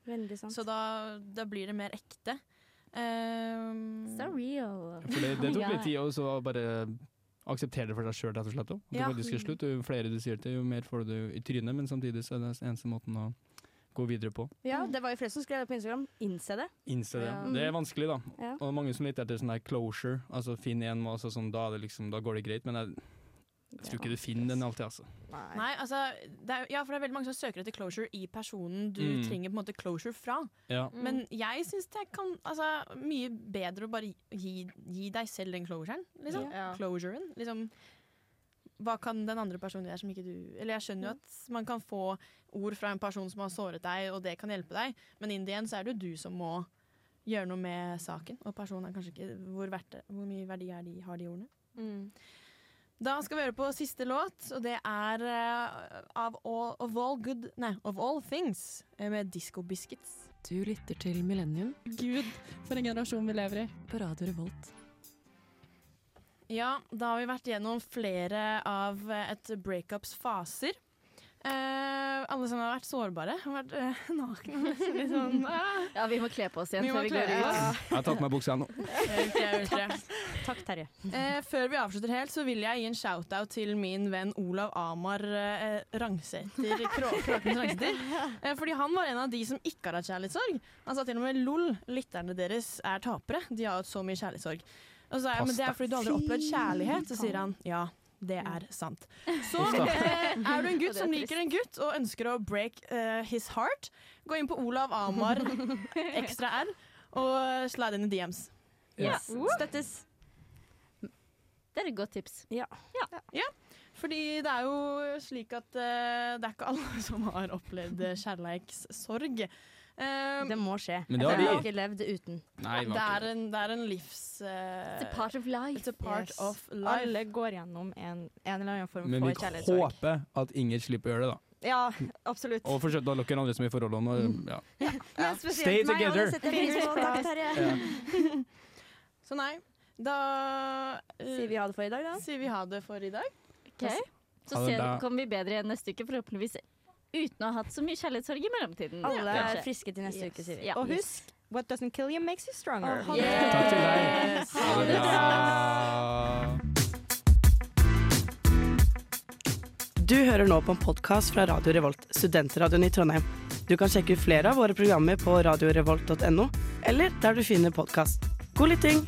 Speaker 2: Så da, da blir det mer ekte. Um,
Speaker 6: So real.
Speaker 4: For det, det tok litt [laughs] tid å bare akseptere det for deg sjøl, rett og slett. Og
Speaker 2: Ja.
Speaker 4: slutt. Jo flere du sier til, jo mer får du i trynet, men samtidig så er det eneste måten å gå videre på.
Speaker 3: Ja, det var jo flere som skrev det på Instagram. Innse det.
Speaker 4: Innse det.
Speaker 3: Ja.
Speaker 4: Det er vanskelig, da.
Speaker 3: Ja.
Speaker 4: Og mange som leter etter sånn der closure. Altså finn en altså sånn, da, er det liksom, da går det greit. Men jeg, jeg tror ikke du finner den alltid, altså.
Speaker 2: Nei, altså det er, Ja, for det er veldig mange som søker etter closure i personen du
Speaker 4: Mm.
Speaker 2: trenger på en måte closure fra.
Speaker 4: Ja.
Speaker 2: Men jeg syns det kan Altså, mye bedre å bare gi, gi deg selv den closuren. Liksom.
Speaker 7: Ja.
Speaker 2: Closuren. Liksom, hva kan den andre personen gjøre som ikke du Eller jeg skjønner jo at man kan få ord fra en person som har såret deg, og det kan hjelpe deg, men in the end så er det jo du som må gjøre noe med saken. Og personen er kanskje ikke Hvor, verdt det, hvor mye verdi er de, har de ordene?
Speaker 7: Mm.
Speaker 2: Da skal vi høre på siste låt, og det er uh, av all, of, all good, nei, of All Things eh, med Disco Biscuits.
Speaker 14: Du lytter til Millennium. Gud, for en generasjon vi lever i. På Radio Revolt.
Speaker 2: Ja, da har vi vært gjennom flere av eh, et breakups faser. Eh, alle som har vært sårbare, har vært uh, [laughs] nakne. Sånn, uh. [laughs]
Speaker 6: Ja, vi må kle på oss igjen
Speaker 2: Vi
Speaker 6: før vi går ut.
Speaker 2: Ja.
Speaker 4: Jeg har tatt meg buksa nå. [laughs]
Speaker 2: Riktig.
Speaker 3: Takk, Terje.
Speaker 2: Eh, før vi avslutter helt, så vil jeg gi en shout-out til min venn Olav Amar Rangseter. Krå Kråkens Rangseter. Eh, fordi han var en av de som ikke har hatt kjærlighetssorg. Han sa til og med LOL, lytterne deres er tapere. De har hatt så mye kjærlighetssorg. Og så sa jeg, men det er fordi du aldri har opplevd kjærlighet. Så sier han ja. Det er sant. Så eh, er du en gutt [laughs] som liker en gutt og ønsker å break eh, his heart, gå inn på Olav Amar [laughs] ekstra R og slide inn i DMs.
Speaker 6: Yes.
Speaker 2: Støttes.
Speaker 6: Det er et godt tips.
Speaker 3: Ja.
Speaker 2: Ja, fordi det er jo slik at eh, det er ikke alle [laughs] som har opplevd kjærleikssorg. Eh,
Speaker 3: Det må skje.
Speaker 4: Men det har
Speaker 3: Jeg har ikke levd uten.
Speaker 4: Nei, det
Speaker 2: er en, det er en livs... Uh,
Speaker 6: It's a part of life.
Speaker 2: It's a part
Speaker 7: Yes.
Speaker 2: of life.
Speaker 7: Alle går gjennom en, en eller annen form
Speaker 4: Men vi
Speaker 7: for kjærlighetssorg.
Speaker 4: håper at Inger slipper å gjøre det, da.
Speaker 7: Ja, absolutt.
Speaker 4: Og forsøk å dere andre som er i forhold og- [laughs] Ja.
Speaker 7: ja. spesielt
Speaker 4: Stay together. Ja. [laughs]
Speaker 2: Så nei, da uh,
Speaker 3: Sier vi ha det for i dag, da?
Speaker 2: Sier vi ha det for i dag.
Speaker 6: Okay. Så ser, kommer vi bedre igjen neste uke, forhåpentligvis uten å ha hatt så mye kjærlighetssorg i mellomtiden.
Speaker 3: Alle er friske til neste
Speaker 6: Yes.
Speaker 3: uke, sier vi.
Speaker 6: Ja.
Speaker 7: Og husk, what doesn't kill you makes you stronger.
Speaker 3: Oh, yes.
Speaker 4: Takk til deg. Ha det bra.
Speaker 15: Du hører nå på en podkast fra Radio Revolt, studentradioen i Trondheim. Du kan sjekke ut flere av våre programmer på radiorevolt.no, eller der du finner podkast. God lytting!